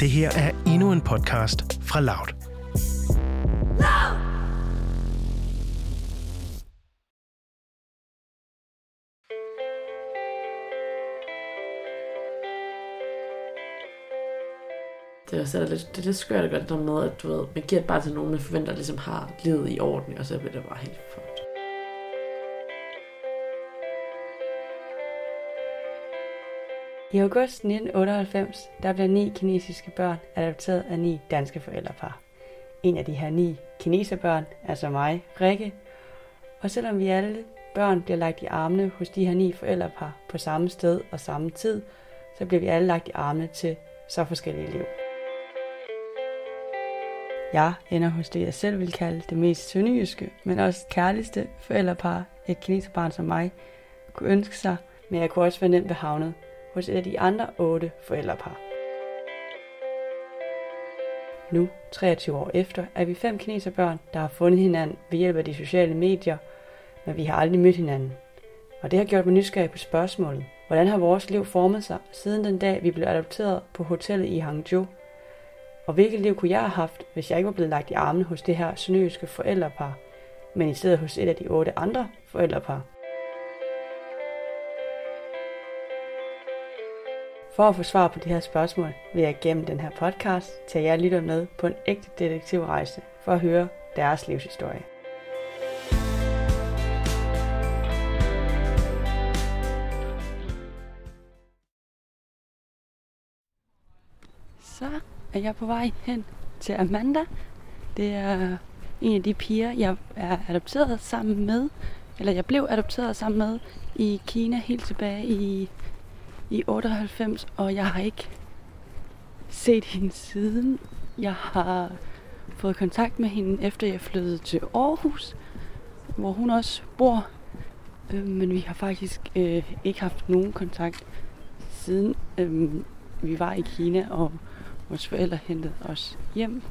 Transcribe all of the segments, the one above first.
Det her er endnu en podcast fra Loud. Det er også lidt, det er lidt skørt at gøre det der med, at du ved, man giver det bare til nogen, man forventer at ligesom har livet i orden, og så bliver det bare helt fucked. I august 1998, der blev ni kinesiske børn adopteret af ni danske forældrepar. En af de her ni kineserbørn er så mig, Rikke. Og selvom vi alle børn bliver lagt i armene hos de her ni forældrepar på samme sted og samme tid, så bliver vi alle lagt i armene til så forskellige liv. Jeg ender hos det, jeg selv vil kalde det mest sønderjyske, men også kærligste forældrepar, et kineserbarn som mig, kunne ønske sig, men jeg kunne også være nemt ved havnet hos et af de andre otte forældrepar. Nu, 23 år efter, er vi fem kineserbørn, der har fundet hinanden ved hjælp af de sociale medier, men vi har aldrig mødt hinanden. Og det har gjort mig nysgerrig på spørgsmålet. Hvordan har vores liv formet sig siden den dag, vi blev adopteret på hotellet i Hangzhou? Og hvilket liv kunne jeg have haft, hvis jeg ikke var blevet lagt i armene hos det her sønderjyske forældrepar, men i stedet hos et af de otte andre forældrepar? For at få svar på de her spørgsmål, vil jeg gennem den her podcast tage jer lytter med på en ægte detektivrejse for at høre deres livshistorie. Så er jeg på vej hen til Amanda. Det er en af de piger, jeg er adopteret sammen med, eller jeg blev adopteret sammen med i Kina helt tilbage i i 98, og jeg har ikke set hende siden. Jeg har fået kontakt med hende, efter jeg flyttede til Aarhus, hvor hun også bor. Øh, men vi har faktisk øh, ikke haft nogen kontakt siden øh, vi var i Kina, og vores forældre hentede os hjem.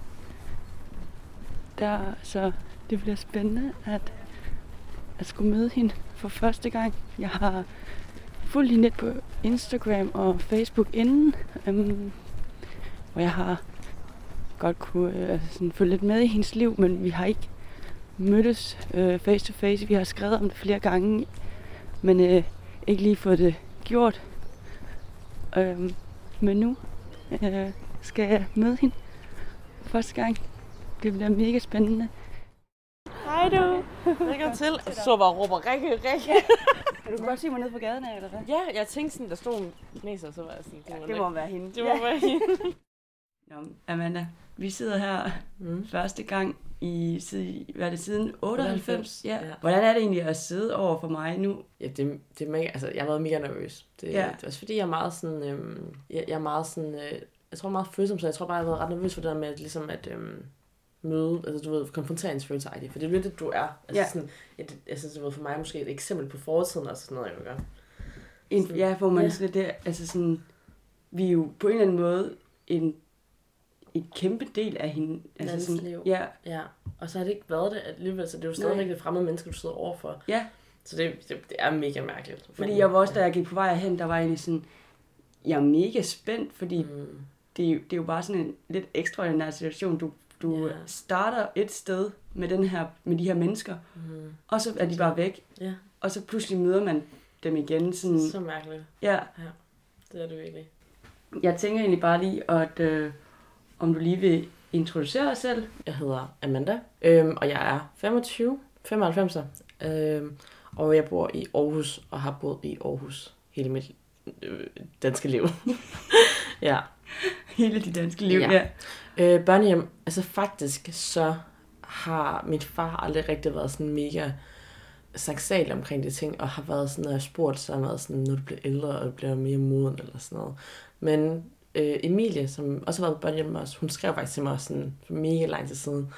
Der, så det bliver spændende at, at skulle møde hende for første gang. Jeg har fulgt hende lidt på Instagram og Facebook inden, øhm, hvor jeg har godt kunne øh, sådan, følge lidt med i hendes liv, men vi har ikke mødtes øh, face to face. Vi har skrevet om det flere gange, men øh, ikke lige fået det gjort. Øhm, men nu øh, skal jeg møde hende første gang. Det bliver mega spændende. Hej du! Velkommen til. Så bare råber Rikke, Rikke. Kan du godt se mig nede på gaden af, eller hvad? Ja, jeg tænkte sådan, der stod en kineser, så var jeg sådan, det må, Det må være hende. det må være hende. Nå, Amanda, vi sidder her Mm. første gang i, siden- hvad er det, siden 98? Ja. Ja. Hvordan er det egentlig at sidde over for mig nu? Ja, det, det er mega, altså, jeg har været mega nervøs. Det, Ja. ja. det er også fordi, jeg er meget sådan, øhm, jeg, jeg er meget sådan, øh, jeg tror meget følsom, så jeg tror bare, jeg har været ret nervøs for det der med, at, ligesom at øhm, møde, altså du ved, konfronteringsfølelse for det er lidt det, du er. Altså Ja. sådan, et, altså, du ved, for mig måske et eksempel på fortiden og sådan noget, jeg vil gøre. En, Sådan- ja, hvor man ja. slet det, altså sådan, vi er jo på en eller anden måde en, en kæmpe del af hende. Altså Hans sådan, liv. Ja, Ja, og så har det ikke været det alligevel, så det er jo stadigvæk det fremmede menneske, du sidder overfor. ja, Så det, det, det er mega mærkeligt. fordi Men- jeg var også, da jeg gik på vej hen, der var egentlig sådan, jeg er mega spændt, fordi mm. Det, det er jo bare sådan en lidt ekstraordinær situation. Du, du Ja. starter et sted med, den her, med de her mennesker, mm, og så er de bare væk, ja, og så pludselig møder man dem igen. Sådan, så mærkeligt. ja, Det er det virkelig. jeg tænker egentlig bare lige, at øh, om du lige vil introducere dig selv. Jeg hedder Amanda, øhm, og jeg er 25, 95 øhm, og jeg bor i Aarhus, og har boet i Aarhus hele mit øh, danske liv. ja. Hele dit danske liv, Ja. ja. Øh, børnehjem, altså faktisk så har min far aldrig rigtig været sådan mega saksal omkring de ting, og har været sådan, når jeg spurgt, så har været sådan, når du bliver ældre, og du bliver mere moden, eller sådan noget. Men øh, Emilie, som også har været børnehjem med os, hun skrev faktisk til mig sådan for mega lang tid siden,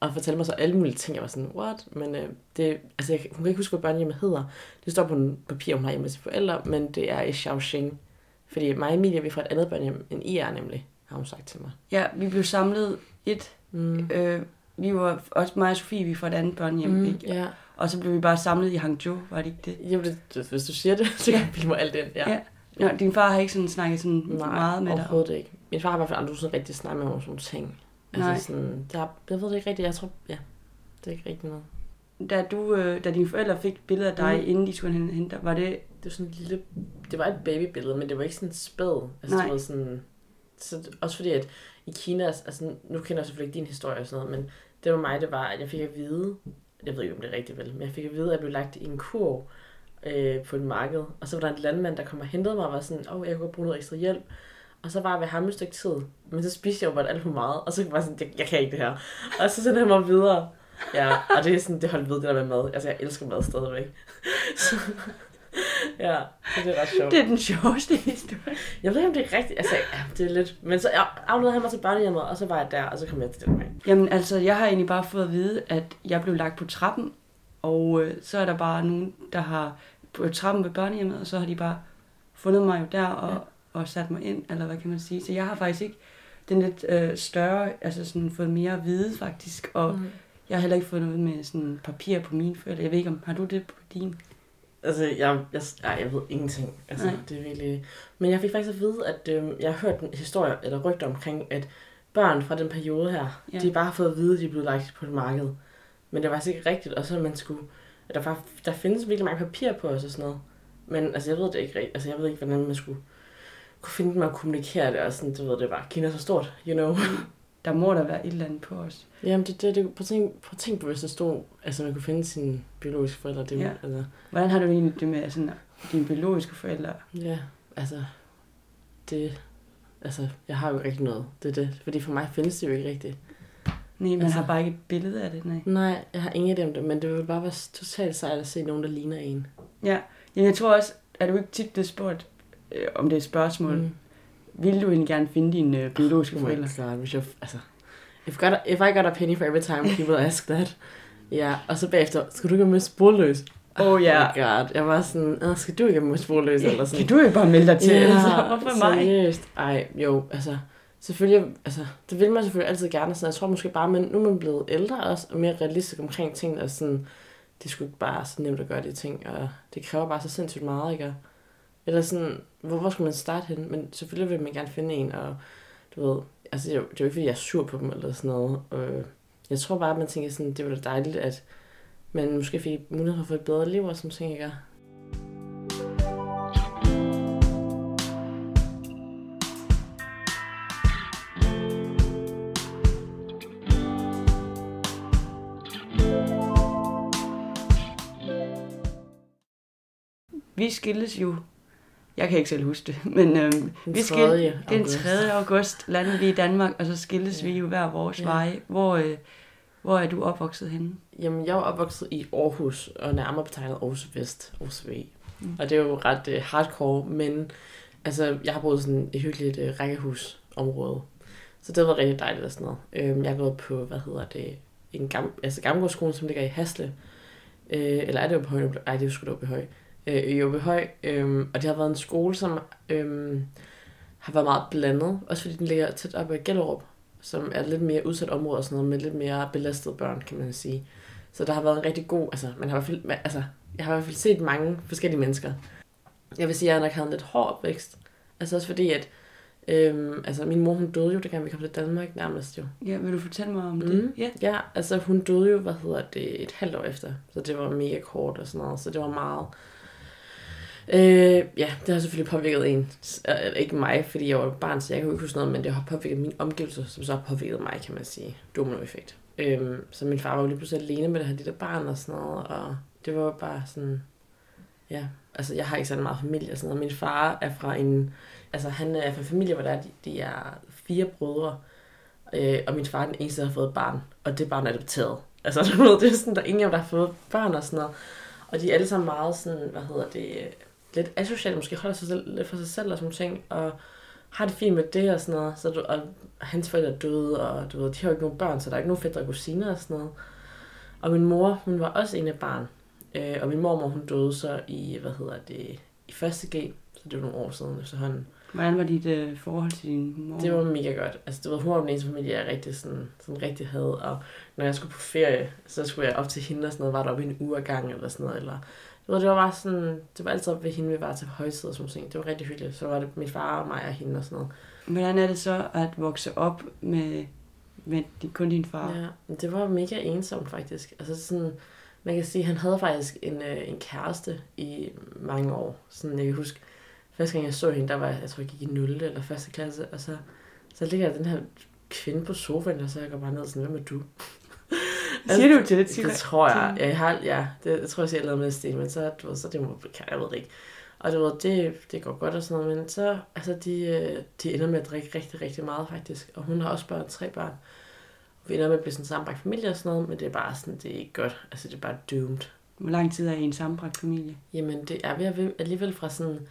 og fortalte mig så alle mulige ting. Jeg var sådan, what? Men øh, det, altså, jeg, hun kan ikke huske, hvad børnehjemmet hedder. Det står på en papir, hun har hjemme med sine forældre, men det er i Shaoxing. Fordi mig og Emilie, vi er fra et andet børnehjem end I er nemlig, har hun sagt til mig. Ja, vi blev samlet et. Mm. Øh, vi var også mig og Sofie, vi fra et andet børnehjem, mm. ikke? ja. Og så blev vi bare samlet i Hangzhou, var det ikke det? Jamen, det, det, hvis du siger det, så kan jeg bilde mig alt ind. Ja. Ja. Nå, din far har ikke sådan snakket sådan Nej, meget med dig? overhovedet ikke. min far har i hvert fald aldrig sådan rigtig snakket med mig om sådan nogle ting. Altså Nej. sådan, jeg, jeg ved det ikke rigtigt, jeg tror, ja, det er ikke rigtigt noget. Da, du, øh, da dine forældre fik et billede af dig, Mm. inden de skulle hen- hente dig, var det... Det var sådan et lille, det var et babybillede, men det var ikke sådan spæd. Altså, Nej. det var sådan, så, også fordi, at i Kina, altså, altså nu kender jeg selvfølgelig ikke din historie og sådan noget, men det var mig, det var, at jeg fik at vide, jeg ved ikke, om det er rigtigt vel, men jeg fik at vide, at jeg blev lagt i en kurv øh, på et marked, og så var der en landmand, der kom og hentede mig og var sådan, åh, oh, jeg kunne bruge noget ekstra hjælp. Og så var jeg ved ham et stykke tid, men så spiste jeg jo bare alt for meget, og så var jeg sådan, jeg, jeg kan ikke det her. Og så sendte han mig videre. Ja, og det er sådan, det holdt ved det der med mad. Altså, jeg elsker mad stadigvæk. Så, ja, så det er ret sjovt. Det er den sjoveste historie. Jeg ved ikke, om det er rigtigt. Altså, ja, det er lidt... Men så jeg afleverede han mig til børnehjemmet, og så var jeg der, og så kom jeg til Danmark. Jamen altså, jeg har egentlig bare fået at vide, at jeg blev lagt på trappen, og øh, så er der bare nogen, der har på trappen ved børnehjemmet, og så har de bare fundet mig jo der og, Ja. ja. og sat mig ind, eller hvad kan man sige. Så jeg har faktisk ikke den lidt øh, større, altså sådan fået mere at vide faktisk, og mm. jeg har heller ikke fået noget med sådan papir på mine forældre. Jeg ved ikke, om har du det på din? Altså, jeg, jeg, ej, jeg ved ingenting. Altså, Nej. det er virkelig... Men jeg fik faktisk at vide, at øh, jeg har hørt en historie, eller rygter omkring, at børn fra den periode her, ja. De bare har fået at vide, at de er blevet lagt på et marked. Men det var faktisk ikke rigtigt, og så man skulle... Der, var, der findes virkelig mange papir på os og sådan noget. Men altså, jeg ved det ikke rigtigt. Altså, jeg ved ikke, hvordan man skulle kunne finde dem og kommunikere det, og sådan, du ved, det var Kina så stort, you know. Der må der være et eller andet på os. Jamen, det, det, det, prøv, at tænke, prøv at tænke på, hvis der stod, altså man kunne finde sine biologiske forældre. Det, ja. Altså, Hvordan har du egentlig det med sådan, dine biologiske forældre? ja, altså, det, altså, jeg har jo ikke rigtig noget. Det er det, fordi for mig findes det jo ikke rigtigt. Nej, man Altså- har bare ikke et billede af det, nej. Nej, jeg har ingen om det, men det vil bare være totalt sejt at se nogen, der ligner en. Ja, Jamen, jeg tror også, er du ikke tit blevet spurgt, øh, om det er et spørgsmål, mm. Vil du egentlig gerne finde dine øh, biologiske Oh my forældre? god, hvis jeg, altså, if, got a, if I got a penny for every time people ask that. Ja, og så bagefter, skal du ikke med sporløs? Åh, ja. Oh my god, jeg var sådan, "Åh, skal du ikke med sporløs? Eller sådan. Kan du ikke bare melde dig til? Ja, altså, hvorfor mig? seriøst. Ej, jo, altså, selvfølgelig, altså, det vil man selvfølgelig altid gerne, sådan, jeg tror måske bare, men nu er man blevet ældre også, og mere realistisk omkring ting, og sådan, det sgu ikke bare så nemt at gøre de ting, og det kræver bare så sindssygt meget, ikke? Eller sådan, hvor, hvor skal man starte hen? Men selvfølgelig vil man gerne finde en, og du ved, altså, det er jo, det er jo ikke, fordi jeg er sur på dem, eller sådan noget. Øh, jeg tror bare, at man tænker sådan, det var da dejligt, at man måske fik mulighed for at få et bedre liv, og sådan ting, ikke? Vi skilles jo, jeg kan ikke selv huske det, men øhm, Den vi skil, 3. den august. 3. august landede vi i Danmark, og så skilles Ja. vi jo hver vores Ja. veje. Hvor, øh, hvor er du opvokset henne? Jamen, jeg er opvokset i Aarhus, og nærmere betegnet Aarhus Vest, Aarhus V. Mm. Og det er jo ret uh, hardcore, men altså, jeg har boet i sådan et hyggeligt uh, rækkehusområde. Så det har været rigtig dejligt og sådan noget. Øhm, jeg har gået på, hvad hedder det, en gam, altså Gammelgårdsskolen, som ligger i Hasle. Øh, eller er det jo på Høj? Nej, det er jo sgu da på Høj. Øh, i Høj. Øhm, og det har været en skole, som øhm, har været meget blandet. Også fordi den ligger tæt op ad Gellerup, som er lidt mere udsat område og sådan noget, med lidt mere belastede børn, kan man sige. Så der har været en rigtig god, altså, man har i hvert fald, altså, jeg har i hvert fald set mange forskellige mennesker. Jeg vil sige, at jeg nok havde en lidt hård opvækst. Altså også fordi, at øhm, altså, min mor, hun døde jo, dengang vi kom til Danmark nærmest jo. Ja, vil du fortælle mig om det? Mm. Ja. Ja, altså hun døde jo, hvad hedder det, et halvt år efter. Så det var mega kort og sådan noget, så det var meget... Øh, ja, det har selvfølgelig påvirket en. Ikke mig, fordi jeg var barn, så jeg kan ikke huske noget, men det har påvirket min omgivelser, som så har påvirket mig, kan man sige. Dominoeffekt. Øh, så min far var jo lige pludselig alene med det her lille barn og sådan noget, og det var bare sådan... Ja, altså jeg har ikke så meget familie og sådan noget. Min far er fra en... Altså han er fra en familie, hvor der er, de, de er fire brødre, Øh, og min far er den eneste, der har fået et barn. Og det barn er adopteret. Altså, du ved, det er sådan, der er ingen af dem, der har fået børn og sådan noget. Og de er alle sammen meget sådan, hvad hedder det, lidt asociale, måske holder sig selv, lidt for sig selv og sådan ting. Og har det fint med det og sådan noget. Så du, og hans forældre er døde, og du ved, de har jo ikke nogen børn, så der er ikke nogen fætter og kusiner og sådan noget. Og min mor, hun var også en af barn. Øh, og min mormor, hun døde så i, hvad hedder det, i første G. Så det var nogle år siden efterhånden. Hvordan var dit øh, forhold til din mor? Det var mega godt. Altså, det var, hun var den eneste familie, jeg rigtig, sådan, sådan rigtig havde. Og når jeg skulle på ferie, så skulle jeg op til hende og sådan noget. Var der oppe i en uge gang eller sådan noget. Eller ved, det var bare sådan, det var altid ved hende, vi var til højtid og sådan noget. Det var rigtig hyggeligt. Så var det min far og mig og hende og sådan noget. Hvordan er det så at vokse op med, med kun din far? Ja, det var mega ensomt faktisk. Altså sådan, man kan sige, han havde faktisk en, øh, en kæreste i mange år. Sådan, jeg kan huske, første gang jeg så hende, der var, jeg tror jeg gik i 0. eller første klasse, og så, så ligger den her kvinde på sofaen, og så jeg går bare ned sådan, hvem er du? Siger du til det? Det tror jeg. Ja, jeg har, ja det, jeg tror, jeg siger, lavede med stil, men så, du ved, så det må, jeg ved det ikke. Og du ved, det, det går godt og sådan noget, men så, altså, de, øh, de ender med at drikke rigtig, rigtig meget faktisk. Og hun har også børn, tre børn. Og vi ender med at blive sådan en sammenbragt familie og sådan noget, men det er bare sådan, det er ikke godt. Altså, det er bare doomed. Hvor lang tid er I en sammenbragt familie? Jamen, det er at alligevel fra sådan,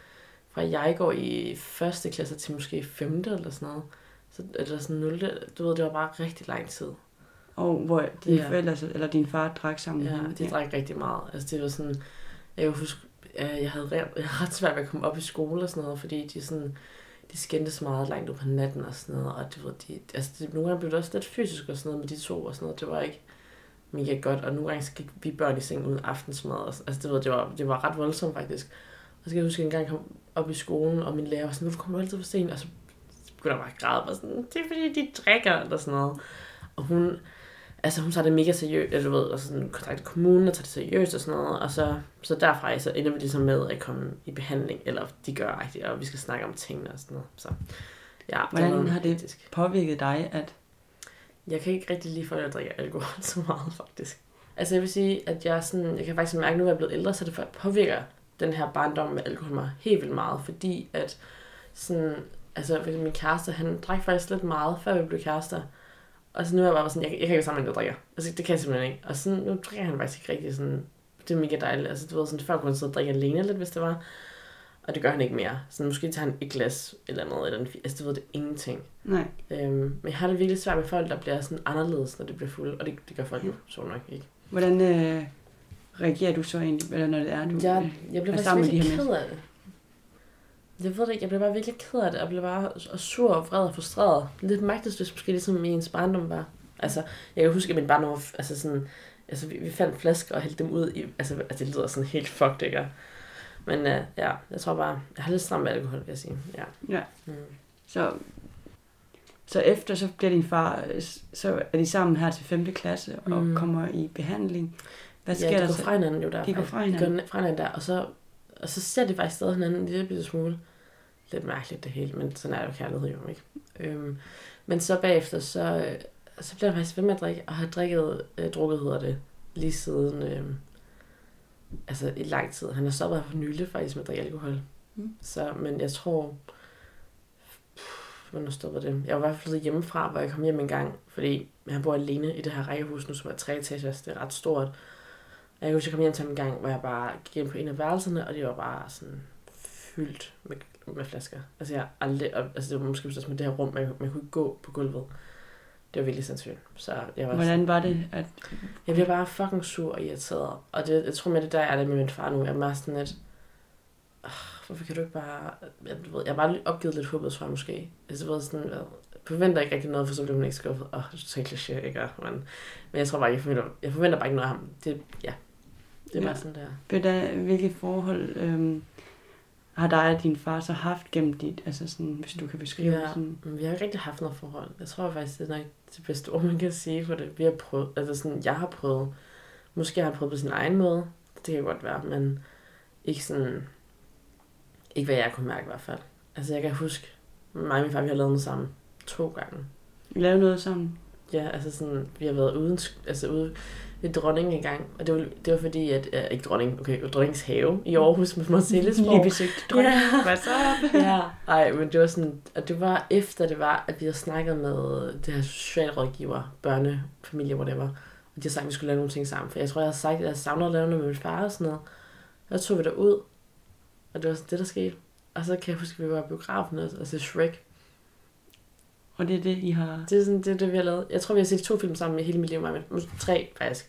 fra jeg går i første klasse til måske femte eller sådan noget. Så er det sådan 0. Du ved, det var bare rigtig lang tid. Og hvor dine Ja. forældre, eller din far drak sammen Ja, de drak rigtig meget. Altså, det var sådan... Jeg kan huske, øh, jeg havde, jeg havde ret svært ved at komme op i skole og sådan noget, fordi de sådan... De skændtes meget langt ud på natten og sådan noget, og du ved, de, altså, det, nogle gange blev det også lidt fysisk og sådan noget med de to og sådan noget. Det var ikke mega godt, og nogle gange gik vi børn i seng uden aftensmad. Og, altså, det, ved, det, var, det var ret voldsomt faktisk. Og så kan jeg huske, at en gang jeg kom op i skolen, og min lærer var sådan, hvorfor kommer du altid for sent? Og så begyndte jeg bare at græde, og sådan, det er fordi, de drikker, eller sådan noget. Og hun, altså hun tager det mega seriøst, altså, du ved, og sådan kontakter kommunen og tager det seriøst og sådan noget, og så, så derfra så ender vi ligesom med at komme i behandling, eller de gør rigtigt, og vi skal snakke om tingene og sådan noget. Så ja, Hvordan har det- hektisk. Påvirket dig, at Jeg kan ikke rigtig lide folk, der drikker alkohol så meget, faktisk. Altså jeg vil sige, at jeg, sådan, jeg kan faktisk mærke, nu at jeg er blevet ældre, så det påvirker den her barndom med alkohol mig helt vildt meget, fordi at sådan, altså min kæreste, han drak faktisk lidt meget, før vi blev kærester. Og så nu er jeg bare sådan, jeg, jeg kan ikke være sammen med en, der drikker. Altså det kan jeg simpelthen ikke. Og sådan, nu drikker han faktisk ikke rigtig sådan, det er mega dejligt. Altså du ved, sådan, før kunne han sidde og drikke alene lidt, hvis det var. Og det gør han ikke mere. Så måske tager han et glas eller noget, eller en, altså du ved, det er ingenting. nej, Øhm, men jeg har det virkelig svært med folk, der bliver sådan anderledes, når de bliver fulde. Og det, det gør folk jo så nok ikke. hvordan øh, reagerer du så egentlig, eller når det er, du Jeg, øh, jeg blev er faktisk sammen med de her ked af det. Jeg ved det ikke, jeg blev bare virkelig ked af det, og blev bare og sur og vred og frustreret. Lidt magtesløs måske ligesom i ens barndom var. Altså, jeg kan huske, at min barndom var, altså sådan, altså vi, vi fandt flasker og hældte dem ud i, altså, altså det lyder sådan helt fucked, ikke? Men uh, ja, jeg tror bare, jeg har lidt stramt med alkohol, vil jeg sige. Ja. Ja. Mm. Så, så efter, så bliver din far, så er de sammen her til 5. klasse og Mm. kommer i behandling. Hvad sker ja, de der går så? fra hinanden jo der. De går fra De hinanden. går fra hinanden der, og så, og så ser de faktisk stadig hinanden en lille bitte smule. Lidt mærkeligt det hele, men sådan er jo kærlighed jo, ikke? Øhm, men så bagefter, så, øh, så bliver han faktisk ved med at drikke, og har drikket, øh, drukket hedder det, lige siden, øh, altså i lang tid. Han har stoppet her for nylig faktisk med at drikke alkohol. Mm. Så, men jeg tror, hvornår stoppede det? Jeg var i hvert fald flyttet hjemmefra, hvor jeg kom hjem en gang, fordi han bor alene i det her rækkehus nu, som er tre etager, det er ret stort. Jeg kan huske, jeg kom hjem til ham en gang, hvor jeg bare gik ind på en af værelserne, og det var bare sådan fyldt med, med flasker. Altså jeg aldrig, og- altså det var måske også med det her rum, man, man kunne ikke gå på gulvet. Det var virkelig sindssygt. Så jeg var Hvordan var det, at jeg bliver bare fucking sur og irriteret. Og det, jeg tror med det der er det med min far nu. Jeg er bare sådan lidt... "Ah, Hvorfor kan du ikke bare... Jeg, ved, jeg har bare opgivet lidt håbet, tror jeg måske. Altså, ved, sådan, jeg forventer ikke rigtig noget, for så bliver hun ikke skuffet. Åh, oh, det er kliché, ikke? Men, men jeg tror bare jeg forventer, jeg forventer bare ikke noget af ham. Det, ja, det er Ja. sådan der. Hvordan, hvilke forhold øhm, har dig og din far så haft gennem dit, altså sådan, hvis du kan beskrive Ja. sådan, vi har ikke rigtig haft noget forhold. Jeg tror faktisk, det er nok det bedste ord, man kan sige for det. Vi har prøvet, altså sådan, jeg har prøvet, måske har han prøvet på sin egen måde, det kan godt være, men ikke sådan, ikke hvad jeg kunne mærke i hvert fald. Altså jeg kan huske, mig og min far, vi har lavet noget sammen to gange. lave noget sammen? Ja, altså sådan, vi har været uden, altså ude ved dronningen en gang, og det var, det var fordi, at, øh, ikke dronning, okay, dronningens have i Aarhus med Marcellesborg. Lige besøgt dronningen. Ja. Hvad så? ja, ej, men det var sådan, og det var efter det var, at vi havde snakket med det her socialrådgiver, børne, familie, whatever, og de havde sagt, at vi skulle lave nogle ting sammen, for jeg tror, jeg havde sagt, at jeg savnede at lave noget med min far og sådan noget, og så tog vi derud, og det var sådan det, der skete. Og så kan jeg huske, at vi var i biografen og og så Shrek. Og det er det, I har... Det er sådan, det, er det, vi har lavet. Jeg tror, vi har set to film sammen i hele mit liv, men tre faktisk.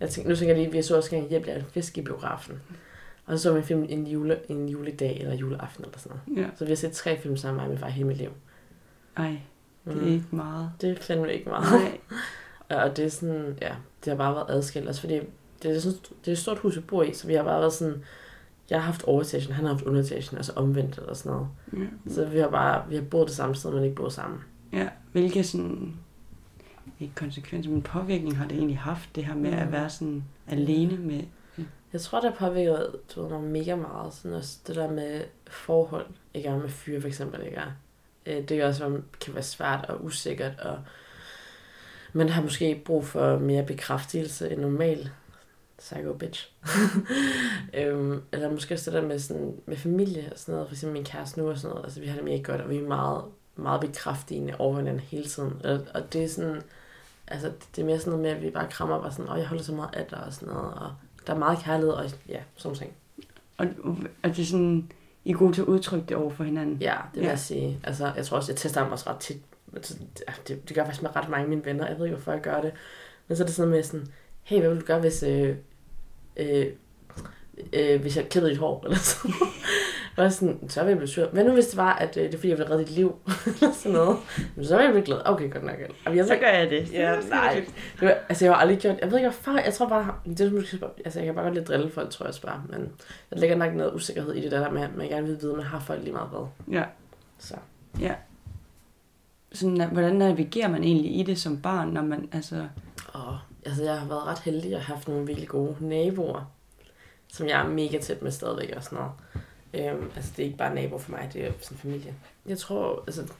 Jeg tænker, nu tænker jeg lige, vi så også hjælp af en fisk i biografen. Og så så vi en film en, jule, en juledag eller juleaften eller sådan noget. Ja. Så vi har set tre film sammen med min far hele mit liv. Ej, det er Mm. ikke meget. Det er fandme ikke meget. Nej. Og det er sådan, ja, det har bare været adskilt. Også fordi det er, sådan, det er et stort hus, vi bor i, så vi har bare været sådan, jeg har haft overetagen, han har haft underetagen, altså omvendt eller sådan noget. Ja. Så vi har bare, vi har boet det samme sted, men ikke boet sammen. Ja. Hvilke sådan, ikke konsekvenser, men påvirkning har det egentlig haft, det her med Mm. at være sådan alene med... Jeg tror, det har påvirket du ved, mig mega meget. Sådan også det der med forhold, ikke er med fyre for eksempel, ikke er. Øh, Det kan også kan være svært og usikkert, og man har måske brug for mere bekræftelse end normalt. Psycho bitch. øhm, eller måske også det der med, sådan, med familie og sådan noget. For eksempel min kæreste nu og sådan noget. Altså, vi har det mega godt, og vi er meget, meget bekræftigende over hinanden hele tiden. Og, og det er sådan, altså, det er mere sådan noget med, at vi bare krammer bare sådan, åh, jeg holder så meget af dig og sådan noget. Og der er meget kærlighed, og ja, sådan ting. Og, og det er sådan, I er gode til at udtrykke det over for hinanden. Ja, det vil Ja. jeg sige. Altså, jeg tror også, jeg tester ham også ret tit. Altså, det, det, gør faktisk med ret mange af mine venner. Jeg ved ikke, hvorfor jeg gør det. Men så er det sådan med sådan, hey, hvad vil du gøre, hvis, øh, øh, øh, hvis jeg klippede dit hår? Eller sådan. Og sådan, så vil jeg blive sur. Hvad nu hvis det var, at øh, det er fordi, jeg vil redde dit liv? eller sådan noget. Men så vil jeg blive glad. Okay, godt nok. Jamen, jeg, Så gør jeg det. Ja, nej. Det var, altså, jeg har aldrig gjort... Jeg ved ikke, hvorfor. Jeg tror bare... Det er måske, altså, jeg kan bare godt lide drille folk, tror jeg også bare. Men der ligger nok noget usikkerhed i det der med, at man gerne vil vide, at man har folk lige meget hvad. Ja. Så. Sådan, at- hvordan navigerer man egentlig i det som barn, når man, altså... Og altså, jeg har været ret heldig og haft nogle virkelig gode naboer, som jeg er mega tæt med stadigvæk og sådan noget. Øhm, altså, det er ikke bare naboer for mig, det er sådan familie. Jeg tror, altså...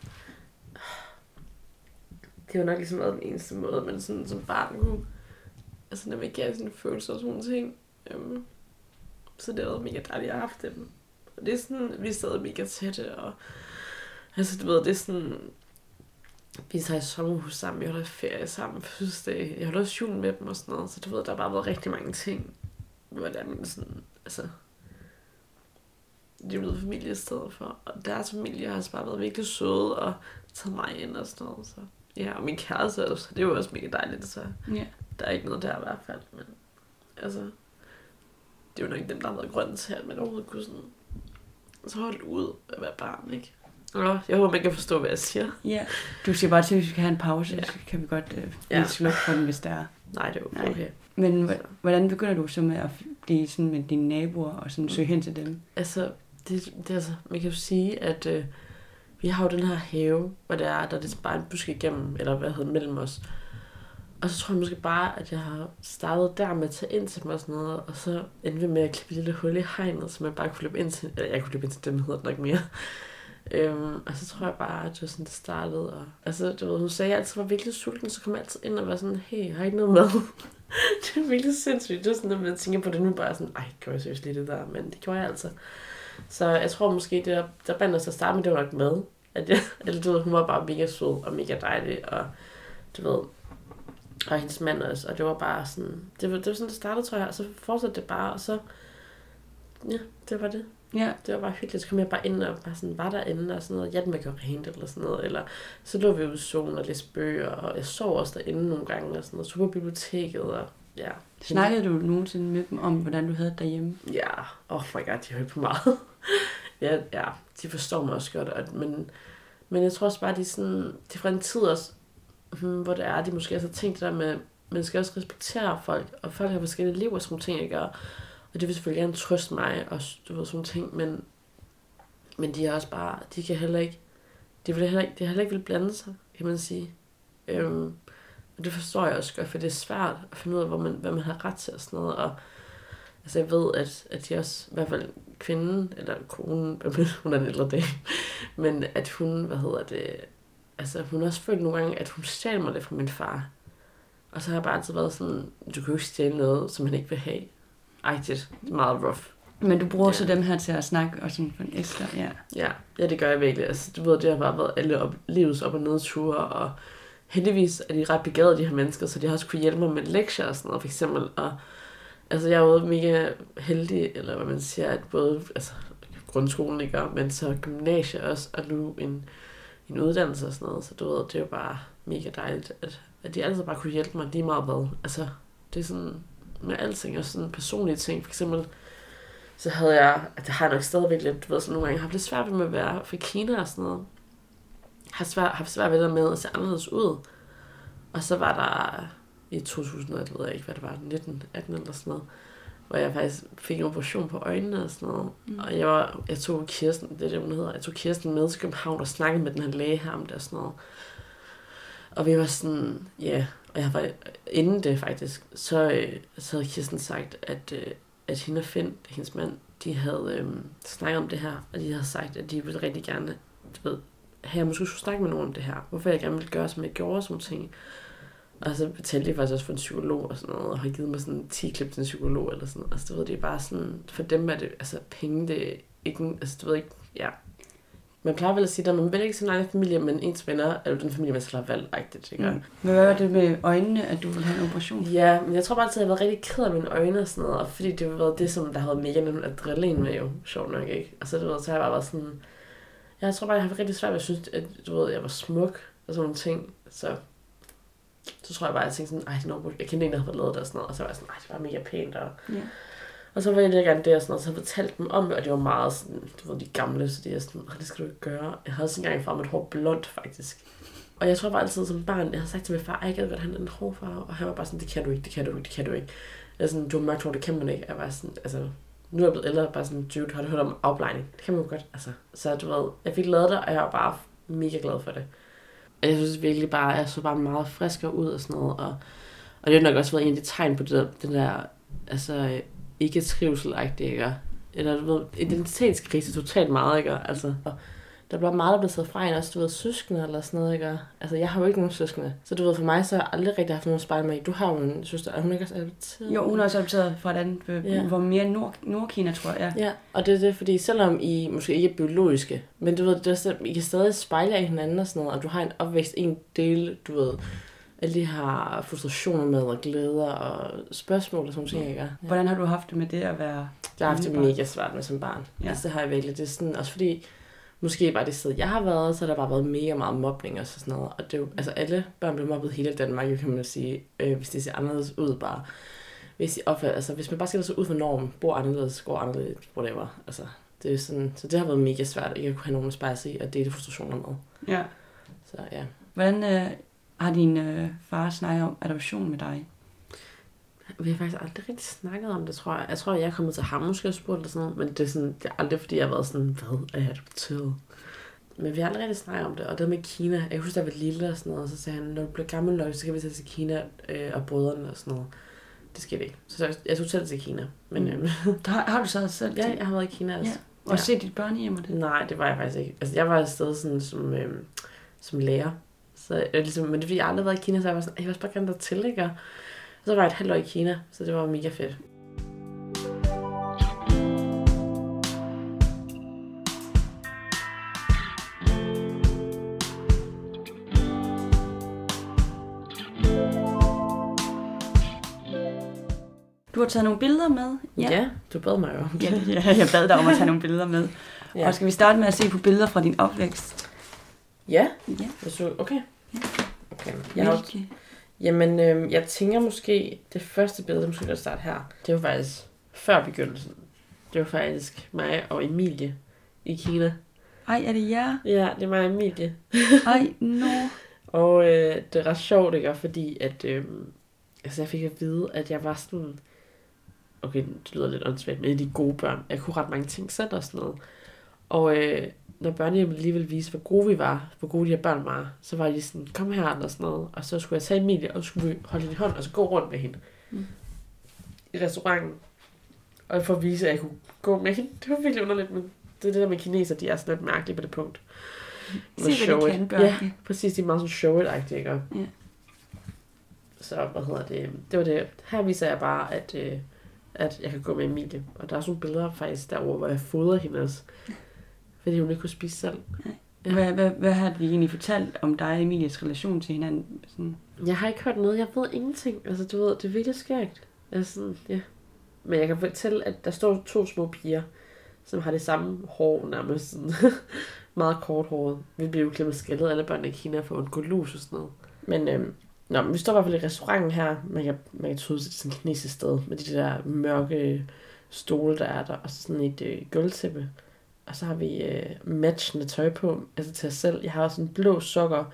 Det var nok ligesom været den eneste måde, man sådan, som barn kunne altså, navigere sine følelser og sådan nogle ting. Øhm, så det har været mega dejligt, at jeg har haft dem. Og det er sådan, vi er stadig mega tætte, og altså, du ved, det er sådan, vi tager i sommerhus sammen, vi holder ferie sammen, fødselsdag, jeg holder også jul med dem og sådan noget, så du ved, der har bare været rigtig mange ting, hvor der er min sådan, altså, de er blevet familie i stedet for, og deres familie har altså bare været virkelig søde og taget mig ind og sådan noget, så ja, og min kæreste også, det er jo også mega dejligt, så Ja. der er ikke noget der i hvert fald, men altså, det er jo nok dem, der har været grunden til, at man overhovedet kunne sådan, så holde ud at være barn, ikke? Og jeg håber, man kan forstå, hvad jeg siger. Ja. Du siger bare til, hvis vi kan have en pause, Ja. så kan vi godt øh, Ja. slukke for den, hvis der er. Nej, det er Nej. okay. okay. Men hvordan begynder du så med at blive sådan med dine naboer og sådan søge hen til dem? Altså, det, det altså, man kan jo sige, at øh, vi har jo den her have, hvor der er, der er ligesom bare en busk igennem, eller hvad hedder det, mellem os. Og så tror jeg måske bare, at jeg har startet der med at tage ind til dem og sådan noget, og så endte med at klippe et lille hul i hegnet, så man bare kunne løbe ind til, eller jeg kunne løbe ind til dem, hedder det nok mere. Øhm, og så tror jeg bare, at det var sådan, det startede. Og, altså, du ved, hun sagde, at jeg altid var virkelig sulten, så kom jeg altid ind og var sådan, hey, har I ikke noget mad? det er virkelig sindssygt. Det er sådan, når man tænker på det nu, bare sådan, ej, gjorde jeg seriøst lige det der? Men det gjorde jeg altså. Så jeg tror måske, det der, der bandt os at starte med, det var nok mad. At jeg, eller du ved, hun var bare mega sød og mega dejlig, og du ved, og hendes mand også, og det var bare sådan, det var, det var sådan, det startede, tror jeg, og så fortsatte det bare, og så, ja, det var det. Ja. Det var bare hyggeligt, så kom jeg bare ind og bare sådan, var derinde og sådan noget, hjælp med at gøre rent eller sådan noget, eller så lå vi ude i solen og læste bøger, og jeg sov også derinde nogle gange og sådan noget, så på biblioteket, og ja. Snakkede du nogensinde med dem om, hvordan du havde det derhjemme? Ja, oh my god, de hører på meget. ja, ja, de forstår mig også godt, og, men, men jeg tror også bare, de sådan, det er fra en tid også, hmm, hvor det er, de måske også har tænkt det der med, man skal også respektere folk, og folk har forskellige liv og sådan nogle ting, ikke? Og, og det vil selvfølgelig gerne trøste mig, og du ved, sådan ting, men, men de er også bare, de kan heller ikke, de vil heller ikke, de heller ikke vil blande sig, kan man sige. Øhm, og det forstår jeg også godt, for det er svært at finde ud af, hvor man, hvad man har ret til og sådan noget, og Altså jeg ved, at, at de også, i hvert fald kvinden, eller konen, hun er en ældre dame, men at hun, hvad hedder det, altså hun har også følt nogle gange, at hun stjal mig det fra min far. Og så har jeg bare altid været sådan, du kan jo ikke stjæle noget, som han ikke vil have. Agtigt. Det er meget rough. Men du bruger Ja. så dem her til at snakke og sådan for en ekstra, ja. Ja, ja, det gør jeg virkelig. Altså, du ved, det har bare været alle op, livets op- og nedture, og heldigvis er de ret begavede, de her mennesker, så de har også kunne hjælpe mig med lektier og sådan noget, for eksempel. Og, altså, jeg er jo mega heldig, eller hvad man siger, at både altså, grundskolen ikke gør, men så gymnasiet også, og nu en, en uddannelse og sådan noget, så du ved, det er jo bare mega dejligt, at, at de altid bare kunne hjælpe mig lige meget hvad. Altså, det er sådan med alting, og sådan personlige ting, for eksempel, så havde jeg, at det har jeg nok stadigvæk lidt, du ved, så nogle gange haft lidt svært ved med at være fra Kina og sådan noget. Har svært, haft svært ved det med at se anderledes ud. Og så var der i 2000, jeg ved ikke, hvad det var, 19, 18 eller sådan noget, hvor jeg faktisk fik en operation på øjnene og sådan noget. Mm. Og jeg, var, jeg tog Kirsten, det er det, hun hedder, jeg tog Kirsten med til København og snakkede med den her læge her om det og sådan noget. Og vi var sådan, ja, yeah. og jeg var, inden det faktisk, så, øh, så havde Kirsten sagt, at, øh, at hende og Finn, hendes mand, de havde øh, snakket om det her, og de havde sagt, at de ville rigtig gerne, du ved, have, jeg måske skulle snakke med nogen om det her. Hvorfor jeg gerne ville gøre, som jeg gjorde, sådan ting. Og så betalte de faktisk også for en psykolog og sådan noget, og har givet mig sådan 10 klip til en psykolog eller sådan noget. Altså, du ved, det er bare sådan, for dem er det, altså penge, det er ikke, altså du ved ikke, ja. Man plejer vel at sige, at man vil ikke sin egen familie, men ens venner er jo den familie, man skal have valgt, rigtigt, ikke? Mm. Men hvad var det med øjnene, at du ville have en operation? Ja, men jeg tror bare altid, at jeg har været rigtig ked af mine øjne og sådan noget, og fordi det har været det, som der havde mega nemt adrenalin med jo, sjovt nok, ikke? Og så, du ved, så har jeg bare været sådan, jeg tror bare, jeg har rigtig svært at synes, at du ved, jeg var smuk og sådan nogle ting, så så tror jeg bare, at jeg tænkte sådan, ej, noget, jeg kendte en, der havde lavet det og sådan noget, og så var jeg sådan, ej, det var mega pænt, og, Ja og så var jeg lidt gerne det og sådan noget, så jeg fortalte dem om det, og det var meget sådan, du ved, de gamle, så de er sådan, det skal du ikke gøre. Jeg havde også engang far mit hår blondt, faktisk. Og jeg tror bare altid som barn, jeg havde sagt til min far, at jeg gad godt have en hårfarve, og han var bare sådan, det kan du ikke, det kan du ikke, det kan du ikke. Jeg er sådan, du har mørkt hår, det kan man ikke. Jeg var sådan, altså, nu er jeg blevet ældre, bare sådan, dude, har du hørt om afblejning? Det kan man jo godt, altså. Så du ved, jeg fik lavet det, og jeg var bare mega glad for det. Og jeg synes virkelig bare, jeg så bare meget friskere ud og sådan noget. Og, og det har nok også været en af de tegn på det der, den der altså, ikke trivsel ikke? Eller du ved, identitetskrise totalt meget, ikke? Altså, og der bliver meget, der bliver taget fra en, også du ved, søskende eller sådan noget, ikke? Altså, jeg har jo ikke nogen søskende. Så du ved, for mig, så har jeg aldrig rigtig haft nogen mig i. Du har jo en søster, er hun ikke også adopteret? Jo, hun er også adopteret fra et andet, øh, Ja. hun var mere Nord, Nordkina, tror jeg. Ja, og det er det, fordi selvom I måske ikke er biologiske, men du ved, det er, I kan stadig spejle i hinanden og sådan noget, og du har en opvækst, en del, du ved, alle de her frustrationer med, og glæder og spørgsmål og sådan noget, ikke? Ja. Hvordan har du haft det med det at være... Jeg har haft det mega svært med som barn. Ja. Altså, det har jeg virkelig. Det er sådan, også fordi, måske bare det sted, jeg har været, så har der bare været mega meget mobning og sådan noget. Og det er jo, altså alle børn bliver mobbet hele Danmark, kan man sige, øh, hvis det ser anderledes ud bare. Hvis, de opfører, altså, hvis man bare skiller sig ud for normen, bor anderledes, går anderledes, whatever. Altså, det er sådan, så det har været mega svært, ikke at kunne have nogen at spejle sig i, og dele frustrationer med. Ja. Så ja. Hvordan øh, har din øh, far snakket om adoption med dig? Vi har faktisk aldrig rigtig snakket om det, tror jeg. Jeg tror, jeg er kommet til ham måske og spurgt eller sådan noget, men det er, sådan, det er aldrig, fordi jeg har været sådan, hvad er jeg adopteret? Men vi har aldrig rigtig snakket om det, og det med Kina, jeg husker, da jeg var lille og sådan noget, og så sagde han, når du bliver gammel nok, så kan vi tage til Kina øh, og brødrene og sådan noget. Det skete ikke. Så jeg, jeg tog selv til Kina. Men øh, Har, har du så selv ja, jeg har været i Kina. Altså. ja. og set dit børnehjem og det? Nej, det var jeg faktisk ikke. Altså, jeg var afsted sådan, som, øh, som lærer. Så, øh, ligesom, men det er fordi, jeg aldrig har været i Kina, så jeg var sådan, "Ej, jeg vil også bare gerne dertil, ikke? Og så var jeg et halvt år i Kina, så det var mega fedt. Du har taget nogle billeder med. Ja, ja du bad mig jo. ja, ja jeg bad dig om at tage nogle billeder med. Ja. Ja. Og skal vi starte med at se på billeder fra din opvækst? Ja, Ja. hvis du, okay. Okay, jeg har, Hvilke? jamen, øh, jeg tænker måske, det første billede, måske der starte her, det var faktisk før begyndelsen. Det var faktisk mig og Emilie i Kina. Ej, er det jer? Ja, det er mig og Emilie. Ej, no. Og øh, det er ret sjovt, ikke? Fordi at, øh, altså jeg fik at vide, at jeg var sådan, okay, det lyder lidt åndssvagt, men de gode børn. Jeg kunne ret mange ting selv og sådan noget. Og øh, når børnehjemmet lige ville vise, hvor gode vi var, hvor gode de her børn var, så var de sådan, kom her og sådan noget. Og så skulle jeg tage Emilie, og så skulle vi holde hende i hånd, og så gå rundt med hende. Mm. Mm. I restauranten. Og for at vise, at jeg kunne gå med hende. Det var virkelig underligt, men det er det der med kineser, de er sådan lidt mærkelige på det punkt. Se, hvad de show kan, børn. Ja, præcis. De er meget sådan show it ikke? Ja. Så, hvad hedder det? Det var det. Her viser jeg bare, at, øh, at jeg kan gå med Emilie. Og der er sådan nogle billeder faktisk derovre, hvor jeg fodrer hende også. Fordi hun ikke kunne spise selv. Ja. Hvad, hvad, hvad har de egentlig fortalt om dig og Emilies relation til hinanden? Sådan, Jeg har ikke hørt noget. Jeg ved ingenting. Altså, du ved, det er virkelig skægt. Altså, ja. Men jeg kan fortælle, at der står to små piger, som har det samme hår nærmest. Sådan. Meget kort håret. Vi bliver jo klippet skaldet alle børn i Kina for at undgå lus og sådan noget. Men, øhm, nå, men vi står i hvert fald i restauranten her. Man kan, man kan tydeligt se, sådan et kinesisk sted. Med de der mørke stole, der er der. Og så sådan et øh, gulvtæppe. Og så har vi øh, matchende tøj på. Altså til os selv. Jeg har også en blå sokker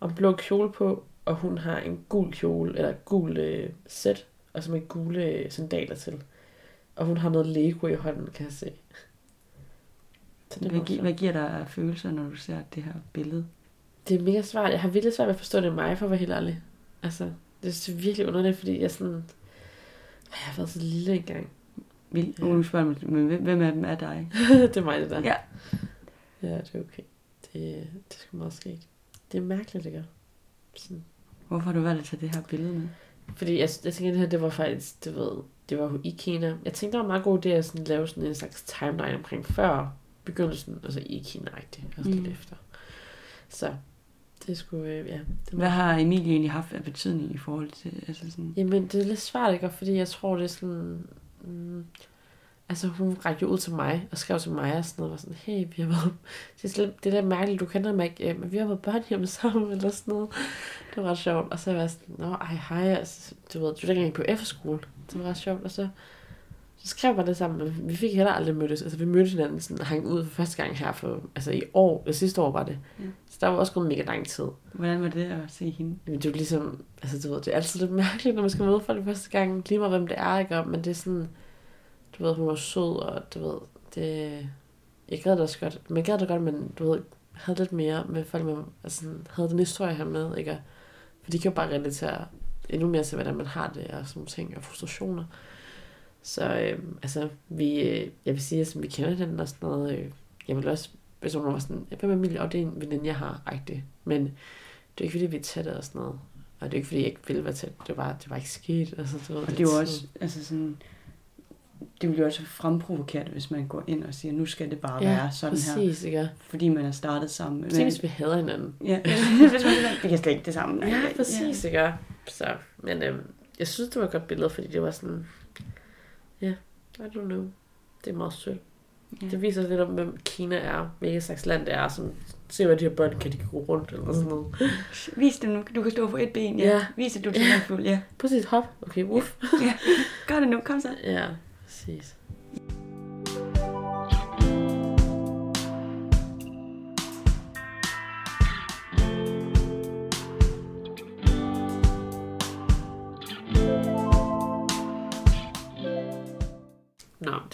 og en blå kjole på. og hun har en gul kjole, eller gul øh, sæt, og så med gule øh, sandaler til. Og hun har noget Lego i hånden, kan jeg se. Så det, Hvad, gi- hvad giver dig følelser, når du ser det her billede? det er mega svært. Jeg har virkelig svært ved at forstå det mig, for at være helt ærlig. Altså, det er virkelig underligt, fordi jeg sådan... Jeg har været så lille engang. Vil, Ja. Nu spørger mig, men hvem- af dem er dig? det er mig, det der. Ja. Ja, det er okay. Det, det er sgu meget skægt. Det er mærkeligt, ikke? Sådan. Hvorfor har du valgt at tage det her billede med? Fordi jeg, jeg tænker, det her, det var faktisk, det ved, det var i Kina. Jeg tænkte, det var meget god idé at sådan, lave sådan en slags timeline omkring før begyndelsen, altså i Kina-agtigt, og sådan Mm. lidt efter. Så det skulle, øh, ja. Det Hvad har Emilie egentlig haft af betydning i forhold til, altså sådan, Jamen, det er lidt svært, ikke? Fordi jeg tror, det er sådan... Mm, altså, hun rakte ud til mig, og skrev til mig og sådan noget, var sådan, hey, vi har været... Det er, lidt, det er lidt mærkeligt, du kender mig ikke, øh, men vi har været børnehjem sammen, eller sådan noget. Det var ret sjovt. Og så var jeg sådan, nå, ej, hej, altså, du ved, du er dengang på efterskole. Det var ret sjovt, og så, så skrev jeg det sammen, men vi fik heller aldrig mødtes. Altså, vi mødtes hinanden sådan, hang ud for første gang her for, altså i år, det sidste år var det. Ja. Så der var også gået mega lang tid. hvordan var det at se hende? Jamen, det er jo ligesom, altså du ved, det er altid lidt mærkeligt, når man skal møde folk første gang, lige meget hvem det er, ikke? Men det er sådan, du ved, hun var sød, og du ved, det, jeg gad det også godt, men jeg gad det godt, men du ved, havde lidt mere med folk, med, altså havde den historie her med, ikke? For de kan jo bare relatere endnu mere til, hvordan man har det, og sådan nogle ting, og frustrationer. Så øh, altså, vi, øh, jeg vil sige, at vi kender den og sådan noget. Øh, jeg vil også, hvis hun var sådan, jeg vil med Emilie, og det er en veninde, jeg har, agtig. Men det er ikke, fordi vi er tætte og sådan noget. Og det er ikke, fordi jeg ikke ville være tæt. Det var, det var ikke sket. Altså, det var Og det er jo også, altså sådan, det bliver også fremprovokeret, hvis man går ind og siger, nu skal det bare ja, være sådan her. præcis, ikke? Fordi man er startet sammen. Præcis, hvis vi hader hinanden. Ja, hvis man vi kan slet ikke det samme. Ja, præcis, ikke? Så, men øhm, jeg synes, det var et godt billede, fordi det var sådan, ja, yeah, I don't know. Det er meget sødt. Ja. Det viser lidt om, hvem Kina er, hvilket slags land det er, som se, hvad de her børn kan de gå rundt, eller sådan noget. Vis det nu. Du kan stå på et ben. Ja. Ja. ja. Vis at du er talentfuld. Ja. Præcis, hop. Okay, uff. Gør det nu. Kom så. Ja, præcis.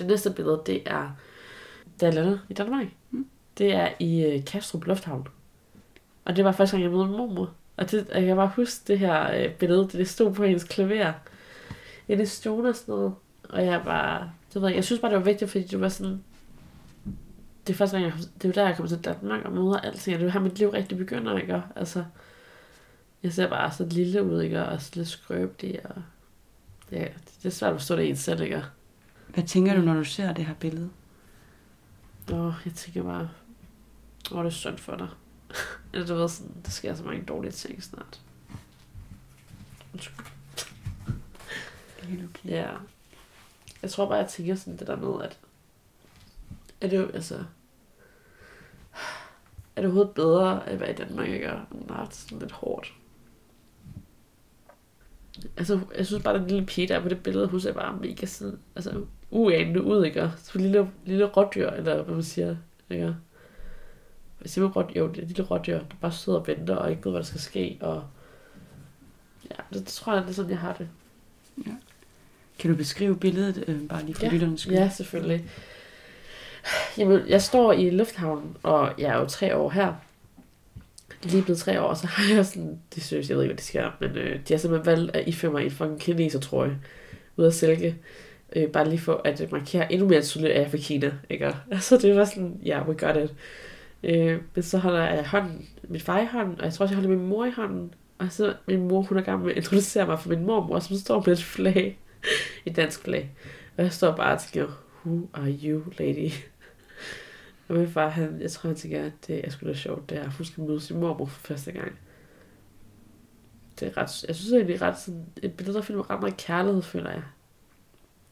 Det næste billede, det er, da jeg landede i Danmark. Mm. Det er i øh, Kastrup Lufthavn. Og det var første gang, jeg mødte min mormor. Og det, og jeg kan bare huske det her øh, billede, det, det stod på hendes klaver. I det stone og sådan noget. Og jeg bare, det ved jeg, jeg synes bare, det var vigtigt, fordi det var sådan, det er første gang, jeg, det er jo der, jeg kommer til Danmark og møder alting, og det er her, mit liv rigtig begynder, ikke? Altså, jeg ser bare så lille ud, ikke? Og så lidt skrøbelig, og ja, det er svært at forstå det i en selv, ikke? Hvad tænker du, når du ser det her billede? Åh, jeg tænker bare, åh, det er synd for dig. Eller du ved, sådan, der sker så mange dårlige ting snart. Undskyld. Er helt okay. Ja. Jeg tror bare, jeg tænker sådan det der med, at er det jo, altså, er det overhovedet bedre at være i Danmark, ikke? Og det sådan lidt hårdt. Altså, jeg synes bare, den lille pige, der er på det billede, hun ser bare mega sådan, altså, uanende ud, ikke? Så lille, lille rådyr, eller hvad man siger, ikke? Hvad siger man rådyr? Jo, det er lille rådyr, der bare sidder og venter, og ikke ved, hvad der skal ske, og ja, det, det tror jeg, det er sådan, jeg har det. Kan du beskrive billedet, øh, bare lige for Ja. lytternes skyld? Ja, selvfølgelig. Jamen, jeg står i lufthavnen, og jeg er jo tre år her. Lige blevet tre år, og så har jeg sådan, det synes jeg ved ikke, hvad det sker, men øh, de har simpelthen valgt at iføre mig en fucking kineser trøje ud af silke. Øh, bare lige for at markere endnu mere tydeligt, at jeg er fra Kina, ikke? Altså, det var sådan, ja, yeah, we got it. Øh, men så holder jeg hånden, min far i hånden, og jeg tror også, jeg holder min mor i hånden. Og så min mor, hun er gammel med at introducere mig for min mormor, som står med et flag, et dansk flag. Og jeg står bare og tænker, who are you, lady? Og min far, han, jeg tror, han tænker, at det er sgu da sjovt, det er, at hun skal møde sin mormor for første gang. Det er ret, jeg synes egentlig ret sådan, et billede, der finder ret meget kærlighed, føler jeg.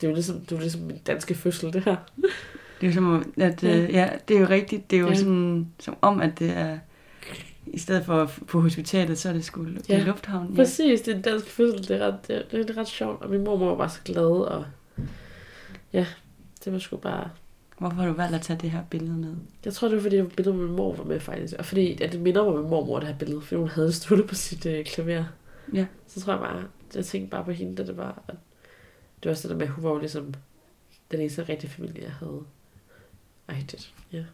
Det er jo ligesom, det er jo ligesom min danske fødsel, det her. Det er jo som om, at, Ja. ja. ja, det er jo rigtigt. Det er jo Ja. sådan, som om, at det er, i stedet for på hospitalet, så er det sgu Ja. i lufthavnen. Ja. Præcis, det er en dansk fødsel, det er, ret, det, er, det er ret sjovt, og min mormor var bare så glad, og ja, det var sgu bare, Hvorfor har du valgt at tage det her billede med? Jeg tror, det var fordi, det var billedet med min mor var med, faktisk. Og fordi, at det minder mig om min mormor, det her billede, fordi hun havde stået på sit øh, klaver. Ja. Så tror jeg bare, jeg tænkte bare på hende, da det var, at det var også det der med, at hun var jo ligesom den eneste rigtige familie, jeg havde. Ej, det, ja.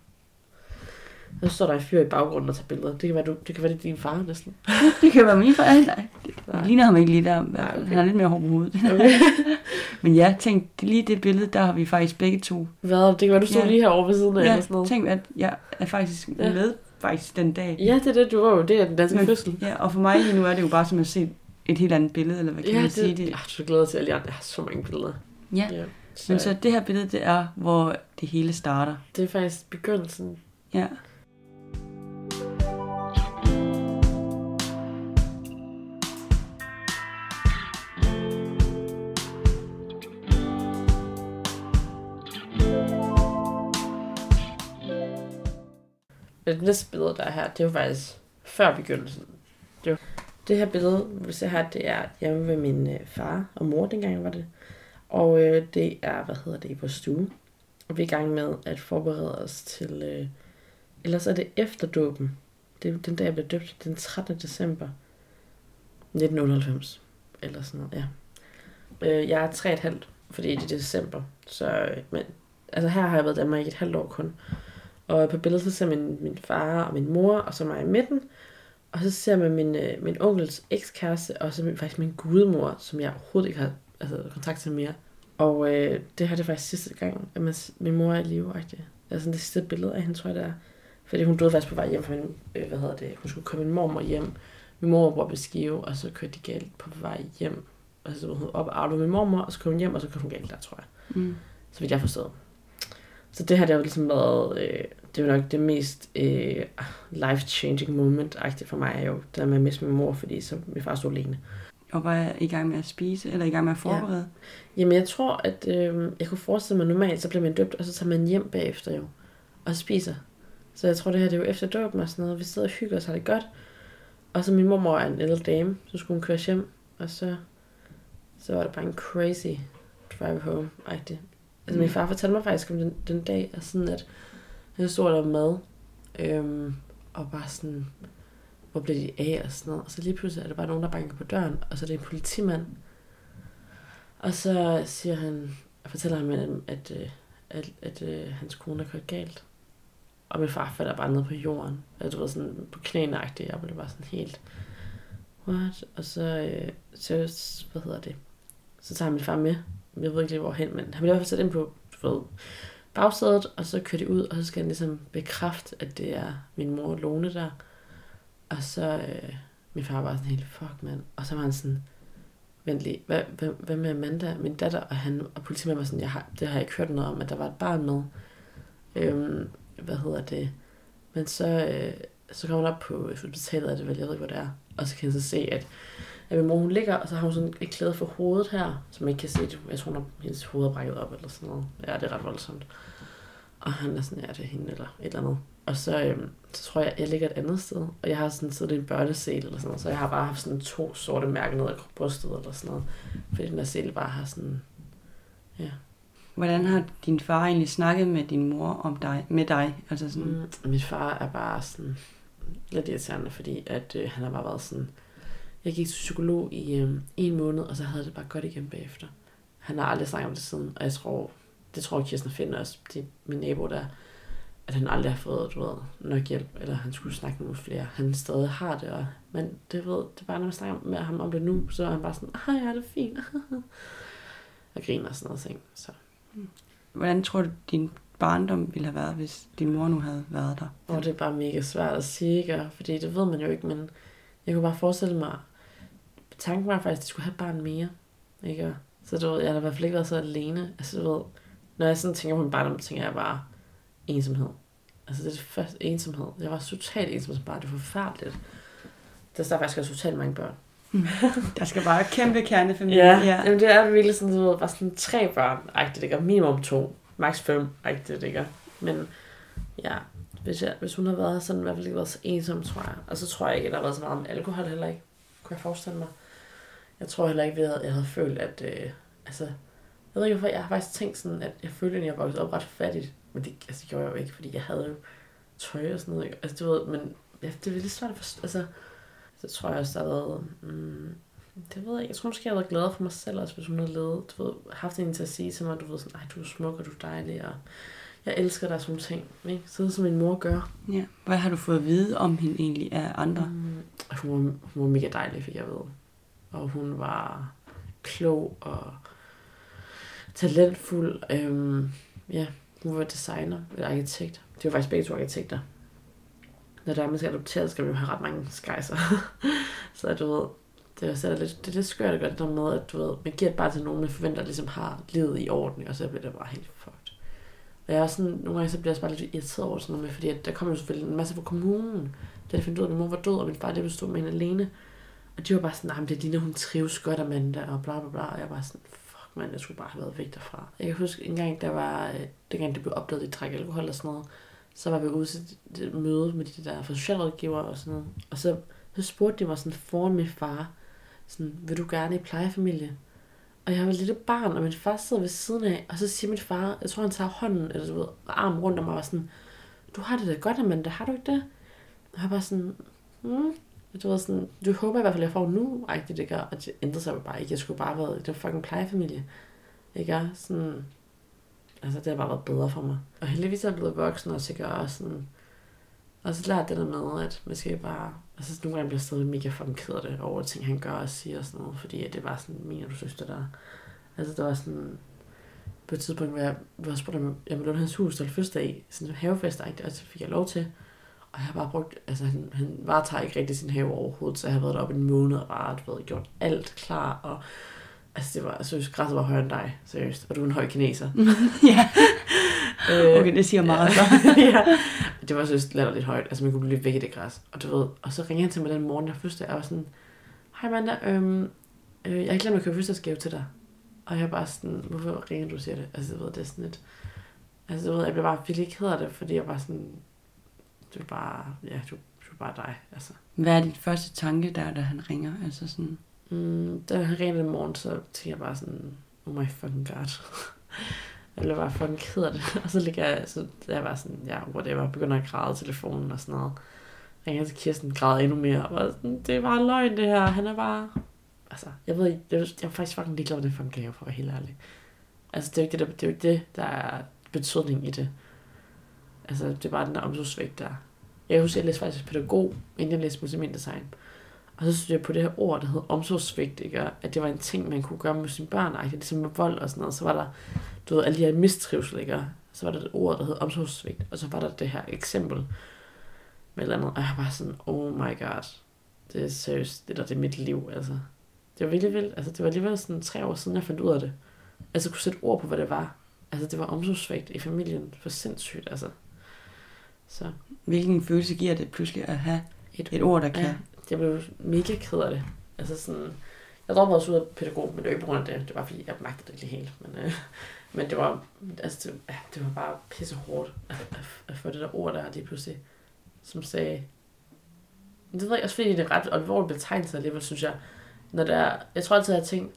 Og så står der en fyr i baggrunden og tager billeder. Det kan være, du, det kan være det er din far næsten. Det kan være min far. Nej, nej. Ligner ham ikke lige der. Nej, okay. Han har lidt mere hår på hovedet. Okay. Men ja, tænk, lige det billede, der har vi faktisk begge to. Hvad? Det kan være, du stod Ja. lige herovre ved siden af Ja, eller sådan noget. tænk, at jeg er faktisk Ja. med faktisk den dag. Ja, det er det, du var jo. Det er den danske Men- fødsel. Ja, og for mig lige nu er det jo bare som at se et helt andet billede, eller hvad kan Ja, man det, sige det? Ja, du glæder til alle andre. Jeg har så mange billeder. Ja, Ja. men så det her billede, det er, hvor det hele starter. Det er faktisk begyndelsen. Ja. Det næste billede, der er her, det er jo faktisk før begyndelsen. Det, var, det her billede, vi ser her, det er hjemme ved min øh, far og mor, dengang var det. Og øh, det er, hvad hedder det, i vores stue. Og vi er i gang med at forberede os til, øh, ellers er det efter dåben. Det er den dag, jeg blev døbt, den 13. december 1998. Eller sådan noget, ja. Øh, jeg er tre og et halvt, fordi det er december. Så, øh, men, altså her har jeg været i Danmark i et halvt år kun. Og på billedet så ser man min far og min mor, og så mig i midten. Og så ser man min, øh, min onkels ekskæreste, og så min, faktisk min gudmor, som jeg overhovedet ikke har altså, kontakt til mere. Og øh, det her det er faktisk sidste gang, at man, min mor er i live. Altså det sidste billede af hende, tror jeg det er. Fordi hun døde faktisk på vej hjem fra min, øh, hvad hedder det, hun skulle komme min mormor hjem. Min mor bor på Skive, og så kørte de galt på vej hjem. Og så var hun op og min mormor, og så kom hun hjem, og så kørte hun galt der, tror jeg. Mm. Så vidt jeg forstod. Så det har jo ligesom været, øh, det er jo nok det mest øh, life-changing moment-agtigt for mig, er jo det der med at miste min mor, fordi så min far stod alene. Og var jeg i gang med at spise, eller i gang med at forberede? Jamen, jeg tror, at øh, jeg kunne forestille mig normalt, så bliver man døbt, og så tager man hjem bagefter jo, og spiser. Så jeg tror, det her det er jo efter dåben og sådan noget. Vi sidder og hygger os, har det godt. Og så min mormor er en ældre dame, så skulle hun køre hjem, og så, så var det bare en crazy drive home-agtig. Altså, min far fortalte mig faktisk om den, den dag, og sådan at han stod der mad, øhm, og bare sådan, hvor blev de af og sådan noget. Og så lige pludselig er der bare nogen, der banker på døren, og så er det en politimand. Og så siger han, og fortæller ham, at, at, at, at, at hans kone er kørt galt. Og min far falder bare ned på jorden. Og du ved, sådan på knæene Jeg blev bare sådan helt, what? Og så, øh, så, hvad hedder det? Så tager min far med. Jeg ved ikke lige hvorhen, men han bliver i hvert fald sat ind på, ved, bagsædet, og så kører de ud, og så skal han ligesom bekræfte, at det er min mor Lone der. Og så, øh, min far var sådan helt, fuck mand. Og så var han sådan, vent lige, hvad, hvad, hvad med Amanda, min datter? Og, han, og politimanden var sådan, jeg har, det har jeg ikke hørt noget om, at der var et barn med. Øhm, hvad hedder det? Men så, øh, så kommer han op på hospitalet, er det vel, jeg ved ikke, hvor det er. Og så kan han så se, at, at min mor, hun ligger, og så har hun sådan et klæde for hovedet her, som man ikke kan se. Jeg tror, hun har, hendes hoved er brækket op, eller sådan noget. Ja, det er ret voldsomt. Og han er sådan, ja, det er hende, eller et eller andet. Og så, øhm, så tror jeg, jeg ligger et andet sted, og jeg har sådan siddet i en børnesel eller sådan noget, så jeg har bare haft sådan to sorte mærker ned ad brystet eller sådan noget. Fordi den der sel bare har sådan, ja. Hvordan har din far egentlig snakket med din mor om dig, med dig? Altså sådan, mm. Min far er bare sådan lidt irriterende, fordi at øh, han har bare været sådan... Jeg gik til psykolog i øh, en måned, og så havde det bare godt igen bagefter. Han har aldrig snakket om det siden, og jeg tror, det tror Kirsten finder også, det er min nabo der, at han aldrig har fået, du ved, nok hjælp, eller han skulle snakke med nogle flere. Han stadig har det, og, men det, ved, det er bare, når man snakker med ham om det nu, så er han bare sådan, ah ja, det er fint. og griner og sådan noget ting. Så. hvordan tror du, din barndom ville have været, hvis din mor nu havde været der? Og det er bare mega svært at sige, ikke? fordi det ved man jo ikke, men jeg kunne bare forestille mig, tanken var faktisk, at de skulle have et barn mere, ikke? Så du ved, jeg har i hvert fald ikke været så alene. Altså du ved, når jeg sådan tænker på min barndom, tænker jeg bare ensomhed. Altså det er det første ensomhed. Jeg var totalt ensom som barn, det var forfærdeligt. Der er faktisk også totalt mange børn. Der skal bare kæmpe kernefamilie. Ja, ja. Jamen, det er virkelig sådan, du ved, bare sådan tre børn, rigtigt, ikke? Minimum to, max fem, rigtigt, ikke? Men ja, hvis, jeg, hvis hun har været sådan, i hvert fald ikke været så ensom, tror jeg. Og så tror jeg ikke, at der har været så meget om alkohol heller ikke, kunne jeg forestille mig. Jeg tror heller ikke, at jeg havde følt, at, øh, altså, jeg ved ikke hvorfor, jeg har faktisk tænkt sådan, at jeg følte, at jeg voksede op ret fattigt, Men det, altså, det gjorde jeg jo ikke, fordi jeg havde jo tøj og sådan noget. ikke? Altså, du ved, men ja, det er lidt svært at forstå. Altså, så tror jeg også, der har været... Mm, det ved jeg ikke. Jeg tror måske, jeg havde været glad for mig selv, også, hvis hun havde levet, du ved, haft en til at sige til mig, du ved sådan, ej, du er smuk, og du er dejlig, og jeg elsker dig, sådan ting. Ikke? Sådan som min mor gør. Ja. Hvad har du fået at vide om hende egentlig af andre? Mm, hun, var, hun var mega dejlig, fik jeg ved. Og hun var klog og talentfuld. Øhm, ja, hun var designer eller arkitekt. Det var faktisk begge to arkitekter. Når der er, man skal adoptere, skal man jo have ret mange skejser. så du ved, det er, så er det, lidt, det er lidt skørt at gøre det der med, at du ved, man giver det bare til nogen, man forventer, at ligesom har livet i orden, og så bliver det bare helt fucked. Og jeg er sådan, nogle gange så bliver jeg bare lidt irriteret over sådan noget med, fordi at der kommer jo selvfølgelig en masse fra kommunen, da jeg fandt ud af, at min mor var død, og min far det bestod med hende alene. Og de var bare sådan, nej, men det ligner, hun trives godt, Amanda, og bla bla bla. Og jeg var sådan, fuck mand, jeg skulle bare have været væk derfra. Jeg kan huske en gang, der var, det dengang det blev opdaget, at de drak alkohol og sådan noget, så var vi ude til et- møde med de der fra socialrådgiver og sådan noget. Og så, så spurgte de mig sådan foran min far, sådan, vil du gerne i plejefamilie? Og jeg var et lille barn, og min far sidder ved siden af, og så siger min far, jeg tror han tager hånden, eller du ved, armen rundt om mig, og var sådan, du har det da godt, det har du ikke det? Og jeg var sådan, mm. Du ved sådan, du håber i hvert fald, jeg får nu, rigtigt, ikke? Og det ændrede sig bare ikke. Jeg skulle bare have været, det var fucking plejefamilie. Ikke? Sådan, altså det har bare været bedre for mig. Og heldigvis er jeg blevet voksen og ikke? Og sådan, og så lært det der med, at man skal bare, altså nogle gange bliver jeg stadig mega fucking ked af det over ting, han gør og siger og sådan noget, fordi at det var sådan, mener du søster der. Altså det var sådan, på et tidspunkt, hvor jeg, hvor jeg spurgte, om jeg ville låne hans hus til fødselsdag i, sådan en havefest, og så fik jeg lov til. Og jeg har bare brugt, altså han, han varetager ikke rigtig sin have overhovedet, så jeg har været deroppe en måned og bare du ved, gjort alt klar. Og, altså det var, seriøst, græsset var højere end dig, seriøst. Og du er en høj kineser. ja, Øh, okay, det siger meget så. ja. Det var så lidt højt. Altså, man kunne blive væk i det græs. Og du ved, og så ringede han til mig den morgen, jeg fødselsdag, og jeg var sådan, hej Amanda, øhm, øh, jeg har glemt at købe fødselsdagsgave til dig. Og jeg er bare sådan, hvorfor ringer du siger det? Altså, du ved, det er sådan lidt, altså, du ved, jeg blev bare virkelig ked af det, fordi jeg var sådan, du er bare, ja, du, du er bare dig, altså. Hvad er dit første tanke der, da han ringer? Altså sådan, Mm, da han ringede den morgen, så tænkte jeg bare sådan, oh my fucking god. jeg blev bare fucking ked af det. Og så ligger jeg, så jeg var sådan, ja, whatever, begynder at græde telefonen og sådan noget. Ringer til Kirsten, græder endnu mere, og var sådan, det er bare løgn det her, han er bare... Altså, jeg ved ikke, jeg, jeg er faktisk fucking ligeglad med det for en gave, for at være helt ærlig. Altså, det er jo ikke det, der, det, er jo ikke det, der er betydning i det. Altså, det var den der omsorgsvægt der. Jeg husker, jeg læste faktisk pædagog, inden jeg læste multimediedesign. Og så synes jeg på det her ord, der hed omsorgsvigt, ikke? Og at det var en ting, man kunne gøre med sine børn, ikke? ligesom med vold og sådan noget. Så var der, du ved, alle de her mistrivsel, ikke? Så var der et ord, der hed omsorgsvigt, og så var der det her eksempel med et eller andet. Og jeg var sådan, oh my god, det er seriøst, det der det er mit liv, altså. Det var virkelig vildt, altså det var alligevel sådan tre år siden, jeg fandt ud af det. Altså kunne sætte ord på, hvad det var. Altså det var omsorgsvigt i familien, for sindssygt, altså. Så hvilken følelse giver det pludselig at have et, et ord, der kan? Ja, jeg blev mega ked af det. Altså sådan, jeg droppede også ud af pædagog, men det var ikke på grund af det. Det var fordi, jeg magtede det ikke helt. Men, øh, men det var, altså, det, det var bare pisse hårdt at, at, at, få det der ord der lige pludselig, som sagde, det ved jeg også, fordi det er ret alvorligt betegnelse alligevel, synes jeg. Når der er, jeg tror altid, at jeg har tænkt,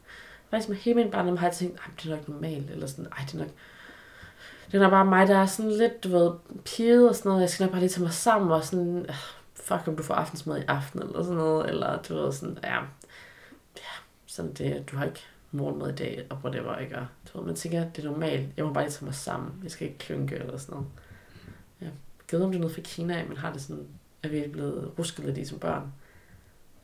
faktisk med hele min barndom har jeg tænkt, "Ej, det er nok normalt, eller sådan, ej, det er nok, det er bare mig, der er sådan lidt, du ved, piget og sådan noget, jeg skal nok bare lige tage mig sammen, og sådan, øh, fuck om du får aftensmad i aften, eller sådan noget, eller du ved, sådan, ja, ja sådan det, du har ikke morgenmad i dag, og whatever, ikke, og du ved, man tænker, det er normalt, jeg må bare lige tage mig sammen, jeg skal ikke klynke, eller sådan noget. Ja, jeg ved, om det er noget fra Kina, af, men har det sådan, er vi blevet rusket lidt i som børn?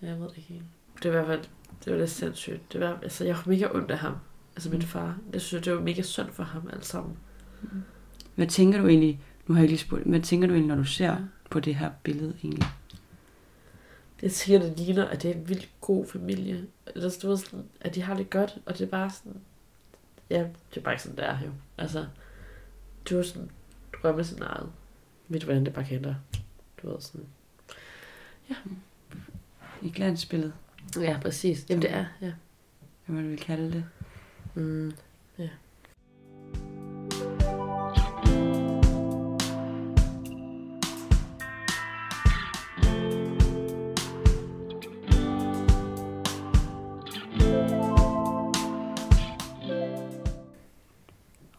Jeg ved det ikke helt. Det er i hvert fald, det var lidt sindssygt. Det var, altså, jeg var mega ondt af ham. Altså min far. Jeg synes, det var mega synd for ham alt sammen. Hvad tænker du egentlig, nu har jeg lige spurgt, hvad tænker du egentlig, når du ser på det her billede egentlig? Jeg tænker, det ligner, at det er en vildt god familie. Eller du ved, sådan, at de har det godt, og det er bare sådan... Ja, det er bare ikke sådan, det er jo. Altså, det var sådan drømmescenariet. Mit hvordan det bare kender. Du ved sådan... I glansbillede, Ja, præcis. Jamen det er, ja. hvad man vil kalde det. Mm,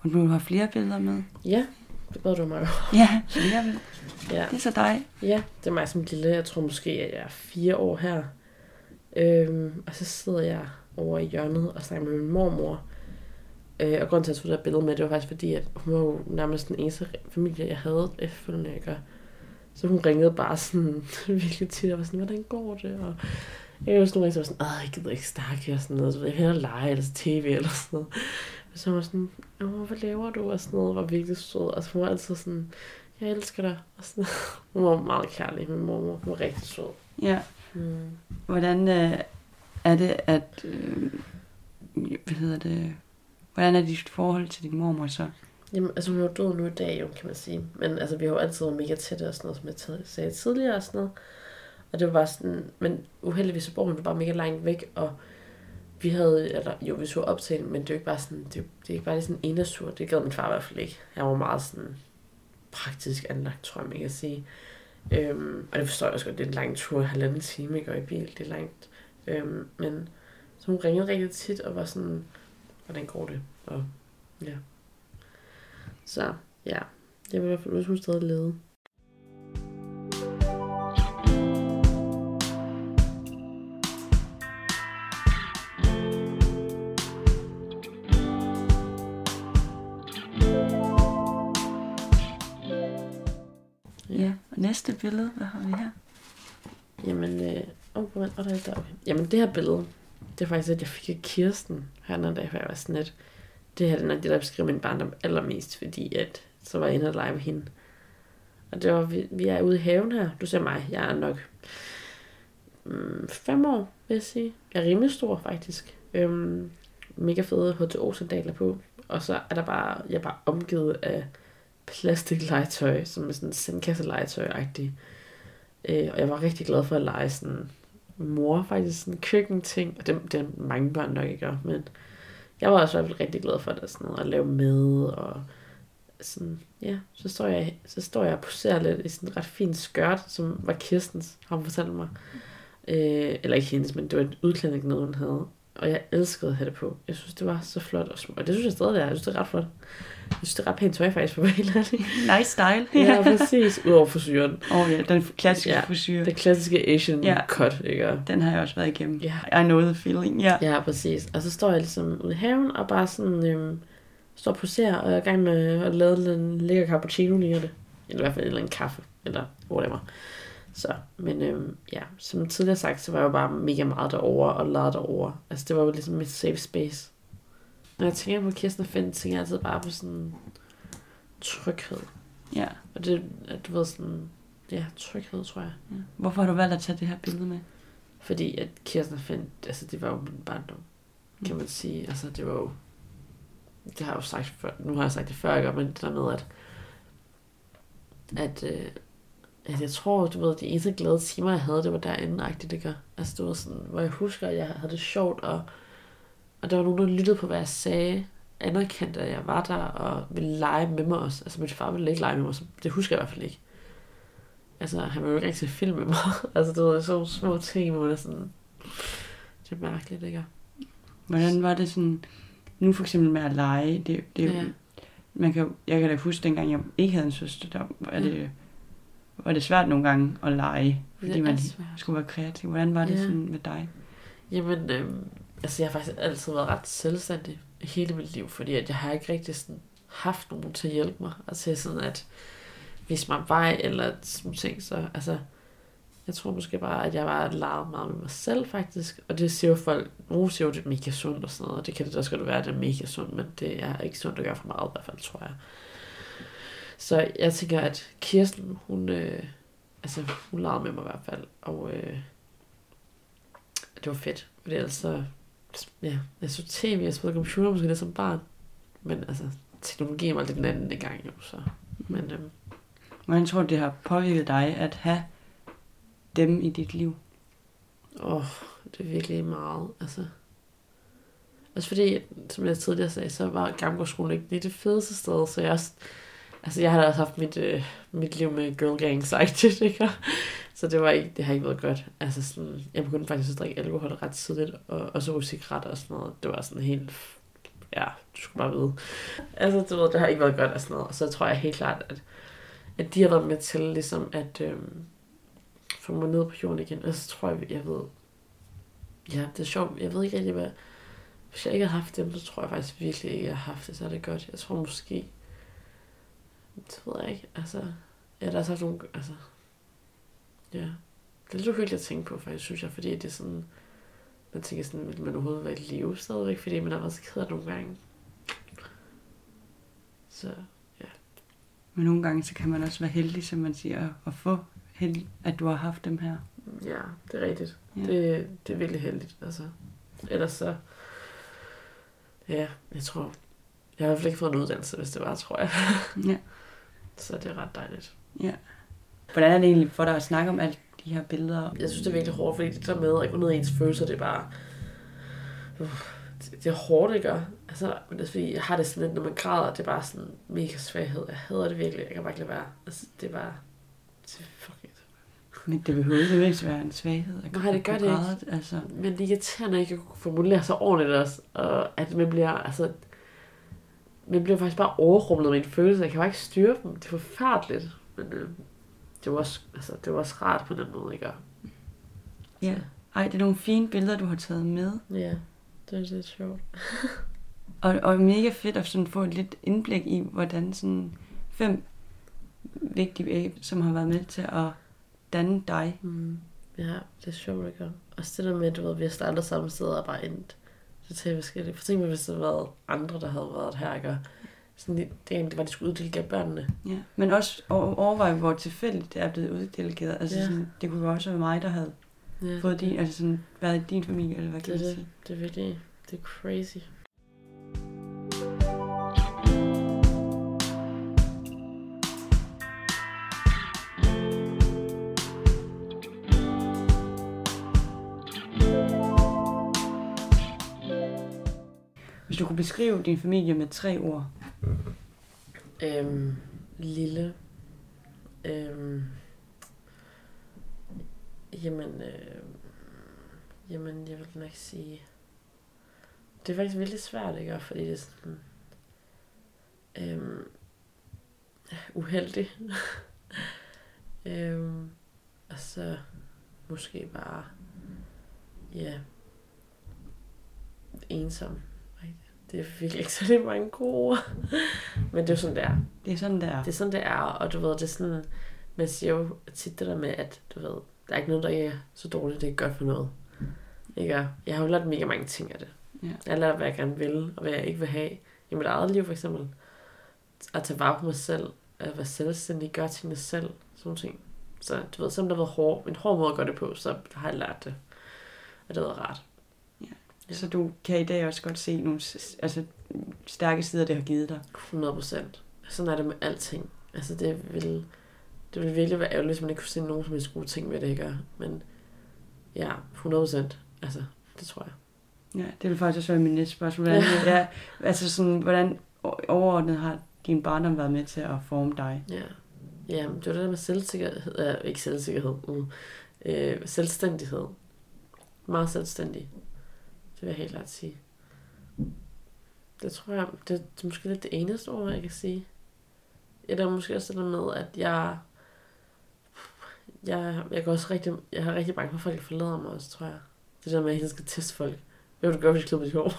Og du har flere billeder med. Ja, Det bad du mig jo. Ja, så det er, Ja. det er så dig. ja, det er mig som lille. Jeg tror måske, at jeg er fire år her. Øhm, og så sidder jeg over i hjørnet og snakker med min mormor. Øh, og grunden til, at jeg tog det billede med, det var faktisk fordi, at hun var jo nærmest den eneste familie, jeg havde efterfølgende. Og Så hun ringede bare sådan virkelig tit og var sådan, hvordan går det? Og jeg kan også nogle gange så var sådan, Åh, jeg gider ikke snakke og sådan noget. Så jeg vil hellere lege eller tv eller sådan noget. Så var sådan, Åh, hvad laver du? Og sådan noget var virkelig sød. Og så hun var altid sådan, jeg elsker dig. Og sådan, hun var meget kærlig, min mormor. Hun var rigtig sød. Ja. Mm. Hvordan øh, er det, at... Øh, hvad hedder det... Hvordan er dit forhold til din mormor så? Jamen, altså hun er jo død nu i dag, jo, kan man sige. Men altså, vi har jo altid været mega tætte og sådan noget, som jeg sagde tidligere og sådan noget. Og det var bare sådan, men uheldigvis så bor hun jo bare mega langt væk, og vi havde, eller jo, vi så op til men det er ikke bare sådan, det, det er ikke bare lige sådan en sur. Det gad min far i hvert fald ikke. Han var meget sådan praktisk anlagt, tror jeg, man kan sige. Øhm, og det forstår jeg også godt, det er en lang tur, halvanden time, ikke, og i bil, det er langt. Øhm, men så hun ringede rigtig tit og var sådan, hvordan går det? Og ja. Så ja, jeg vil i hvert fald, hvis hun stadig levede. Næste billede, hvad har vi her? Jamen, øh, oh, oh, oh, der er der. Okay. Jamen, det her billede, det er faktisk, at jeg fik af Kirsten her den anden dag, for jeg var sådan lidt, det her det er nok det, der beskriver min barndom allermest, fordi at, så var jeg inde og lege med hende. Og det var, vi, vi er ude i haven her. Du ser mig, jeg er nok mm, fem år, vil jeg sige. Jeg er rimelig stor, faktisk. Øhm, mega fede HTO-sandaler på. Og så er der bare, jeg er bare omgivet af plastiklegetøj, som er sådan sandkasselegetøj-agtig. Øh, og jeg var rigtig glad for at lege sådan mor, faktisk sådan køkkenting. Og det, det er mange børn nok ikke gør, men jeg var også i hvert fald rigtig glad for det, sådan noget, at lave med, og sådan, ja, så står jeg, så står jeg og poserer lidt i sådan en ret fin skørt, som var Kirstens, har hun fortalt mig. Øh, eller ikke hendes, men det var et udklædning, noget hun havde. Og jeg elskede at have det på. Jeg synes, det var så flot og smukt. Og det synes jeg stadig, er. Jeg synes, det er ret flot. Jeg synes, det er ret pænt tøj, faktisk, for ærlig. Nice style. Ja, præcis. Udover frisyren. Åh oh, ja, den klassiske Ja, frisyr. Det klassiske Asian Ja. cut, ikke? Den har jeg også været igennem. Ja. I know the feeling, ja. Ja, præcis. Og så står jeg ligesom ude i haven og bare sådan, øhm, står og poserer og er i gang med at lave en lækker cappuccino lige det. Eller i hvert fald en eller anden kaffe, eller whatever. Så, men øhm, ja, som tidligere sagt, så var jeg jo bare mega meget derovre og lavede derovre. Altså det var jo ligesom mit safe space. Når jeg tænker på Kirsten og Finn, tænker jeg altid bare på sådan tryghed. ja. Og det, at du ved sådan, ja, tryghed, tror jeg. ja. Hvorfor har du valgt at tage det her billede med? Fordi at Kirsten og Finn, altså det var jo min barndom, kan man sige. Altså det var jo, det har jeg jo sagt før, nu har jeg sagt det før, men det der med, at, at, øh, at jeg tror, du ved, de eneste glade timer, jeg havde, det var derinde, agtigt, det gør. Altså det var sådan, hvor jeg husker, at jeg havde det sjovt, og, og der var nogen, der lyttede på, hvad jeg sagde, anerkendte, at jeg var der, og ville lege med mig også. Altså min far ville ikke lege med mig, så det husker jeg i hvert fald ikke. Altså, han ville jo ikke rigtig se film med mig. altså, det var sådan små ting, hvor er sådan... Det er mærkeligt, ikke? Hvordan var det sådan, nu for eksempel med at lege, det, det, Ja. ja. man kan, jeg kan da huske, dengang jeg ikke havde en søster, der var det, var det svært nogle gange at lege, fordi man svært. skulle være kreativ. Hvordan var det Ja. sådan med dig? Jamen, øhm, altså jeg har faktisk altid været ret selvstændig hele mit liv, fordi at jeg har ikke rigtig sådan haft nogen til at hjælpe mig, og til sådan at vise mig vej, eller sådan ting, så altså, jeg tror måske bare, at jeg var leget meget med mig selv faktisk, og det siger jo folk, nogle siger jo, det er mega sundt og sådan noget, og det kan det også godt være, at det er mega sundt, men det er ikke sundt at gøre for meget i hvert fald, tror jeg. Så jeg tænker, at Kirsten, hun, øh, altså, hun legede med mig i hvert fald, og øh, det var fedt, fordi ellers så, ja, jeg så tv, jeg spillede computer måske lidt som barn, men altså, teknologien var lidt den anden gang jo, så, men øhm, Hvordan tror du, det har påvirket dig at have dem i dit liv? Åh, det er virkelig meget, altså. Også fordi, som jeg tidligere sagde, så var Gamgårdsskolen ikke lige det fedeste sted, så jeg også, altså jeg har da også haft mit, øh, mit liv med girl gang side ikke? Så det var ikke, det har ikke været godt. Altså sådan, jeg begyndte faktisk at drikke alkohol ret tidligt, og, og så cigaretter og sådan noget. Det var sådan helt ja, du skulle bare vide. Altså, du ved, det har ikke været godt og sådan noget. Og så tror jeg helt klart, at, at de har været med til ligesom at øh, få mig ned på jorden igen. Og så tror jeg, jeg ved, ja, det er sjovt. Jeg ved ikke rigtig, hvad, hvis jeg ikke havde haft dem, så tror jeg faktisk virkelig ikke, jeg har haft det så er det godt. Jeg tror måske, det ved jeg ikke, altså, ja, der er så nogle, altså, ja, det er lidt uhyggeligt at tænke på, faktisk, synes jeg, fordi det er sådan, man tænker sådan, vil man overhovedet være i live stadigvæk, fordi man har været så ked af nogle gange. Så, Men nogle gange, så kan man også være heldig, som man siger, at få held, at du har haft dem her. ja, det er rigtigt. Ja. Ja. Det, det er virkelig heldigt, altså. Ellers så, ja, jeg tror, jeg har i hvert fald ikke fået en uddannelse, hvis det var, tror jeg. Ja. Så det er ret dejligt. ja. Hvordan er det egentlig for dig at snakke om alle de her billeder? Jeg synes, det er virkelig hårdt, fordi det der med at gå ned i ens følelser, det er bare... Uh, det, det er hårdt, ikke? Altså, men det er fordi, jeg har det sådan lidt, når man græder, det er bare sådan mega svaghed. Jeg hader det virkelig. Jeg kan bare ikke lade være. Altså, det er bare... Det er fucking... Men det behøver ikke nødvendigvis være en svaghed. At Nej, det gør det ikke. Altså, Men det er irriterende ikke at kunne formulere sig ordentligt også. Og at man bliver, altså... Man bliver faktisk bare overrumlet af mine følelser. Jeg kan bare ikke styre dem. Det er forfærdeligt. Men øh, det var også, altså, det var også rart på den måde, ikke? Og- ja. Ej, det er nogle fine billeder, du har taget med. Ja, det er lidt sjovt. Og, og mega fedt at sådan få et lidt indblik i, hvordan sådan fem vigtige som har været med til at danne dig. Mm. Ja, det er sjovt, ikke? Også det der med, at du ved, vi har startet samme sted og bare endt totalt forskelligt. For tænk mig, hvis der havde været andre, der havde været her, ikke? Sådan, det, det, var, de skulle uddelegere børnene. Ja. Men også over- overveje, hvor tilfældigt det er blevet uddelegeret. Altså, Ja. sådan, det kunne jo også være mig, der havde Ja, fået din, altså sådan, været i din familie, eller hvad det kan man det. sige. Det er virkelig, det er crazy. Hvis du kunne beskrive din familie med tre ord. Øhm, lille. Øhm, jamen, øh, jamen, jeg vil nok sige... Det er faktisk vildt svært, ikke? Fordi det er sådan... Øhm, uheldig. øhm, og så måske bare... Ja... Ensom. Det er virkelig ikke så mange gode ord. Men det er jo sådan, det er. Det er sådan, der. Det er sådan, det er, og du ved, det er sådan, man siger jo tit det der med, at du ved, der er ikke noget, der er så dårligt, det er godt for noget. Ikke? Jeg har jo lært mega mange ting af det. Ja. Jeg har lært, hvad jeg gerne vil, og hvad jeg ikke vil have i mit eget liv, for eksempel. At tage vare på mig selv, at være selvstændig, gøre tingene selv, sådan ting. Så du ved, selvom det har været hård, en hård måde at gøre det på, så har jeg lært det. Og det har været rart. Ja. Så du kan i dag også godt se nogle altså, stærke sider, det har givet dig. 100 procent. Sådan er det med alting. Altså, det vil, det vil virkelig være ærgerligt, hvis man ikke kunne se nogen som helst gode ting ved det, ikke? Men ja, 100 procent. Altså, det tror jeg. Ja, det vil faktisk også være min næste spørgsmål. Hvordan, ja. altså sådan, hvordan overordnet har din barndom været med til at forme dig? Ja. Ja, det var det der med selvsikkerhed. Øh, ikke selvsikkerhed. Mm. Øh, selvstændighed. Meget selvstændig. Det vil jeg helt klart sige. Det tror jeg, det, det er måske lidt det eneste ord, jeg kan sige. Ja, der er måske også det der med, at jeg... Jeg, jeg, går også rigtig, jeg har rigtig bange for, at folk forlader mig også, tror jeg. Det der med, at jeg hele skal teste folk. Hvad vil du gøre, hvis du klipper dit hår?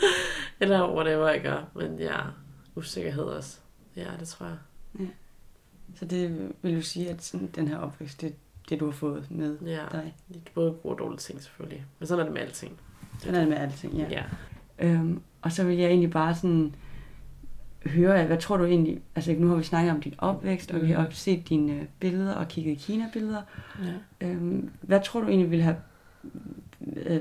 Eller whatever jeg gør. Men ja, usikkerhed også. Ja, det tror jeg. Så det vil du sige, at sådan, den her opvækst, det det, du har fået med Ja, dig? det er både gode og dårlige ting selvfølgelig. Men sådan er det med alting. Sådan er det med alting, ja. ja. Øhm, og så vil jeg egentlig bare sådan høre, af, hvad tror du egentlig, altså nu har vi snakket om din opvækst, og vi har set dine billeder og kigget Kina-billeder. ja. Øhm, hvad tror du egentlig ville have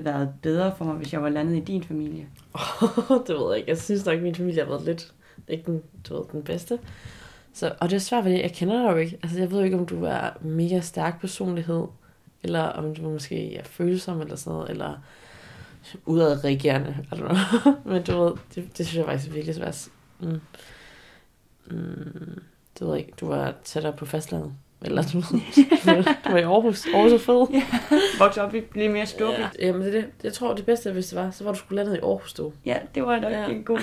været bedre for mig, hvis jeg var landet i din familie? det ved jeg ikke. Jeg synes nok, at min familie har været lidt ikke den, du ved, den bedste. Så, og det er svært, fordi jeg kender dig jo ikke. Altså, jeg ved jo ikke, om du er mega stærk personlighed, eller om du måske er følsom eller sådan noget, eller udadreagerende. I don't know. Men du ved, det, det synes jeg faktisk er virkelig svært. Mm. Mm, det ved jeg ikke. Du var tættere på fastlandet. Eller du, du var i Aarhus. Aarhus er fed. Ja. Vokse op i lidt mere storby. Ja. Jamen, det, det, jeg tror, det bedste, hvis det var, så var du skulle landet i Aarhus, du. ja, det var nok Ja. en god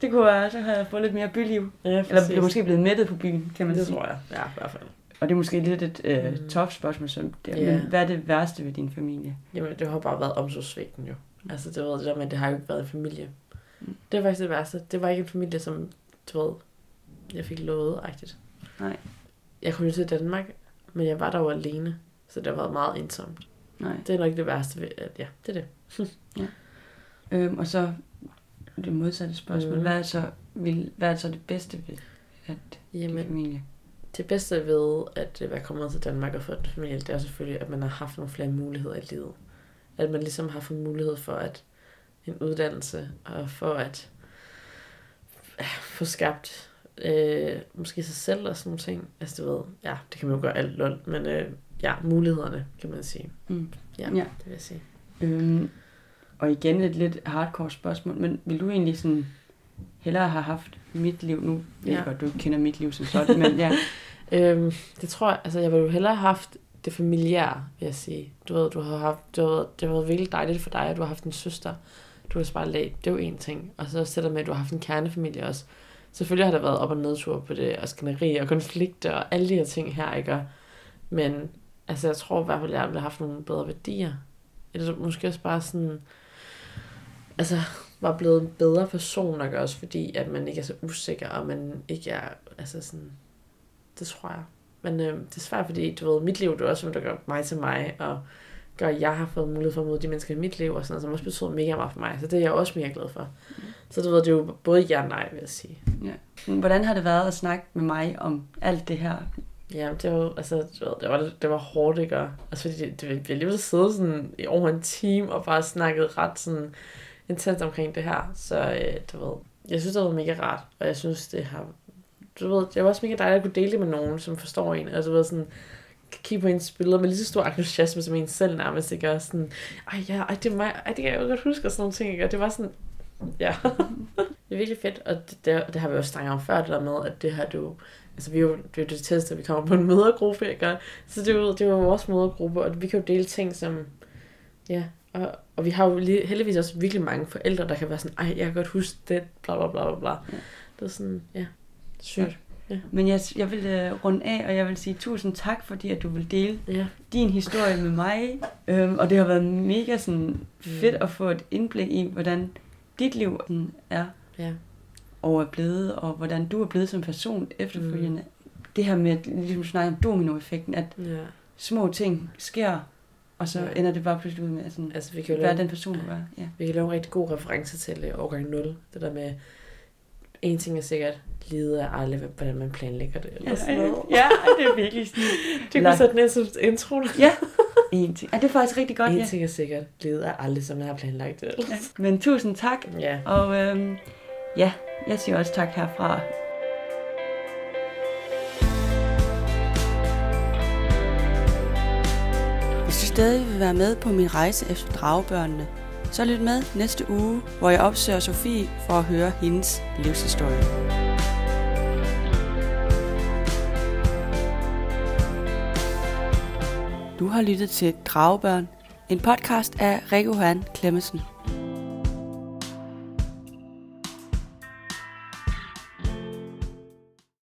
Det kunne være, så havde jeg fået lidt mere byliv. Ja, Eller blev måske blevet mættet på byen, kan man Det sige. tror jeg. Ja, i hvert fald. Og det er måske lidt et øh, Mm. tough spørgsmål, som det, Ja. men hvad er det værste ved din familie? Jamen, det har bare været omsorgsvigten jo. Altså, det var det der med, at det har jo ikke været en familie. Mm. Det er faktisk det værste. Det var ikke en familie, som, du ved, jeg fik lovet-agtigt. Nej. Jeg kom jo til Danmark, men jeg var der jo alene. Så det har været meget ensomt. Nej. Det er nok det værste ved, at ja, det er det. Øhm, og så det modsatte spørgsmål. Mm. Hvad, er så, vil, hvad er så det bedste ved at Jamen, familie? det bedste ved at være kommet til Danmark og få en familie, det er selvfølgelig, at man har haft nogle flere muligheder i livet. At man ligesom har fået mulighed for at en uddannelse, og for at ja, få skabt øh, måske sig selv og sådan nogle ting. Altså du ved, ja, det kan man jo gøre alt lol, men øh, ja, mulighederne, kan man sige. Mm. Ja, Ja. det vil jeg sige. Øhm, og igen et lidt hardcore spørgsmål, men vil du egentlig sådan hellere have haft mit liv nu? Jeg Ja. godt, du ikke kender mit liv som sådan, men ja. Øhm, det tror jeg, altså jeg ville jo hellere have haft det familiære, vil jeg sige. Du ved, du har haft, du ved, det har været virkelig dejligt for dig, at du har haft en søster. Du har bare lag, det er jo en ting. Og så sætter med, at du har haft en kernefamilie også. Selvfølgelig har der været op- og nedtur på det, og skænderi og konflikter og alle de her ting her, ikke? Og- Men altså, jeg tror i hvert fald, at jeg ville have haft nogle bedre værdier. Eller måske også bare sådan, altså, var blevet en bedre person nok også, fordi at man ikke er så usikker, og man ikke er, altså sådan, det tror jeg. Men øh, det er svært, fordi du ved, mit liv, det er også, hvad der gør mig til mig, og gør, at jeg har fået mulighed for at møde de mennesker i mit liv, og sådan noget, som også betyder mega meget for mig. Så det er jeg også mega glad for. Så du ved, det er jo både ja og nej, vil jeg sige. Men Hvordan har det været at snakke med mig om alt det her? Ja, det var, jo- altså, du ved, det var, det var hårdt, ikke? Også fordi det, det, vi alligevel siddet sådan i over en time og bare snakket ret sådan intens omkring det her. Så øh, du ved, jeg synes, det var mega rart, og jeg synes, det har... Du ved, det var også mega dejligt at kunne dele det med nogen, som forstår en. Altså, du ved, sådan, kigge på ens billeder med lige så stor entusiasme som en selv nærmest, ikke? Og sådan, ej ja, ej, det er mig, ej, det kan jeg jo godt huske, og sådan nogle ting, ikke? Og det var sådan, ja. det er virkelig fedt, og det, det, det har vi også snakket om før, det der med, at det her, du, altså vi er jo, det er jo det tætteste, vi kommer på en mødergruppe, ikke? Og Så det er, jo, det er jo vores mødergruppe, og vi kan jo dele ting, som, ja, og, og vi har jo lige- heldigvis også virkelig mange forældre, der kan være sådan, ej, jeg kan godt huske det, bla bla bla bla bla. Ja. Det er sådan, ja, sygt. Men jeg, jeg vil uh, runde af, og jeg vil sige tusind tak, fordi at du vil dele Ja, din historie med mig. Øhm, og det har været mega sådan, fedt Mm. at få et indblik i, hvordan dit liv sådan, er ja, og er blevet, og hvordan du er blevet som person efterfølgende. Det her med, ligesom du snakker om dominoeffekten, at ja. små ting sker, og så Ja. ender det bare pludselig ud med at sådan, Altså, vi kan være lave, den person, du er. Ja. vi kan lave en rigtig god reference til øh, årgang 0. Det der med, en ting er sikkert, livet er aldrig, hvordan man planlægger det. Eller sådan noget. ja, det er virkelig sådan. Det kunne sætte som intro. Ja, en ting. Ja, det er faktisk rigtig godt, En ja. ting er sikkert, livet er aldrig, som jeg har planlagt det. ja. Men tusind tak, Ja. og øhm, ja, jeg siger også tak herfra. Hvis du stadig vil være med på min rejse efter dragebørnene, så lyt med næste uge, hvor jeg opsøger Sofie for at høre hendes livshistorie. Du har lyttet til Dragebørn, en podcast af Rikke Johan Klemmensen.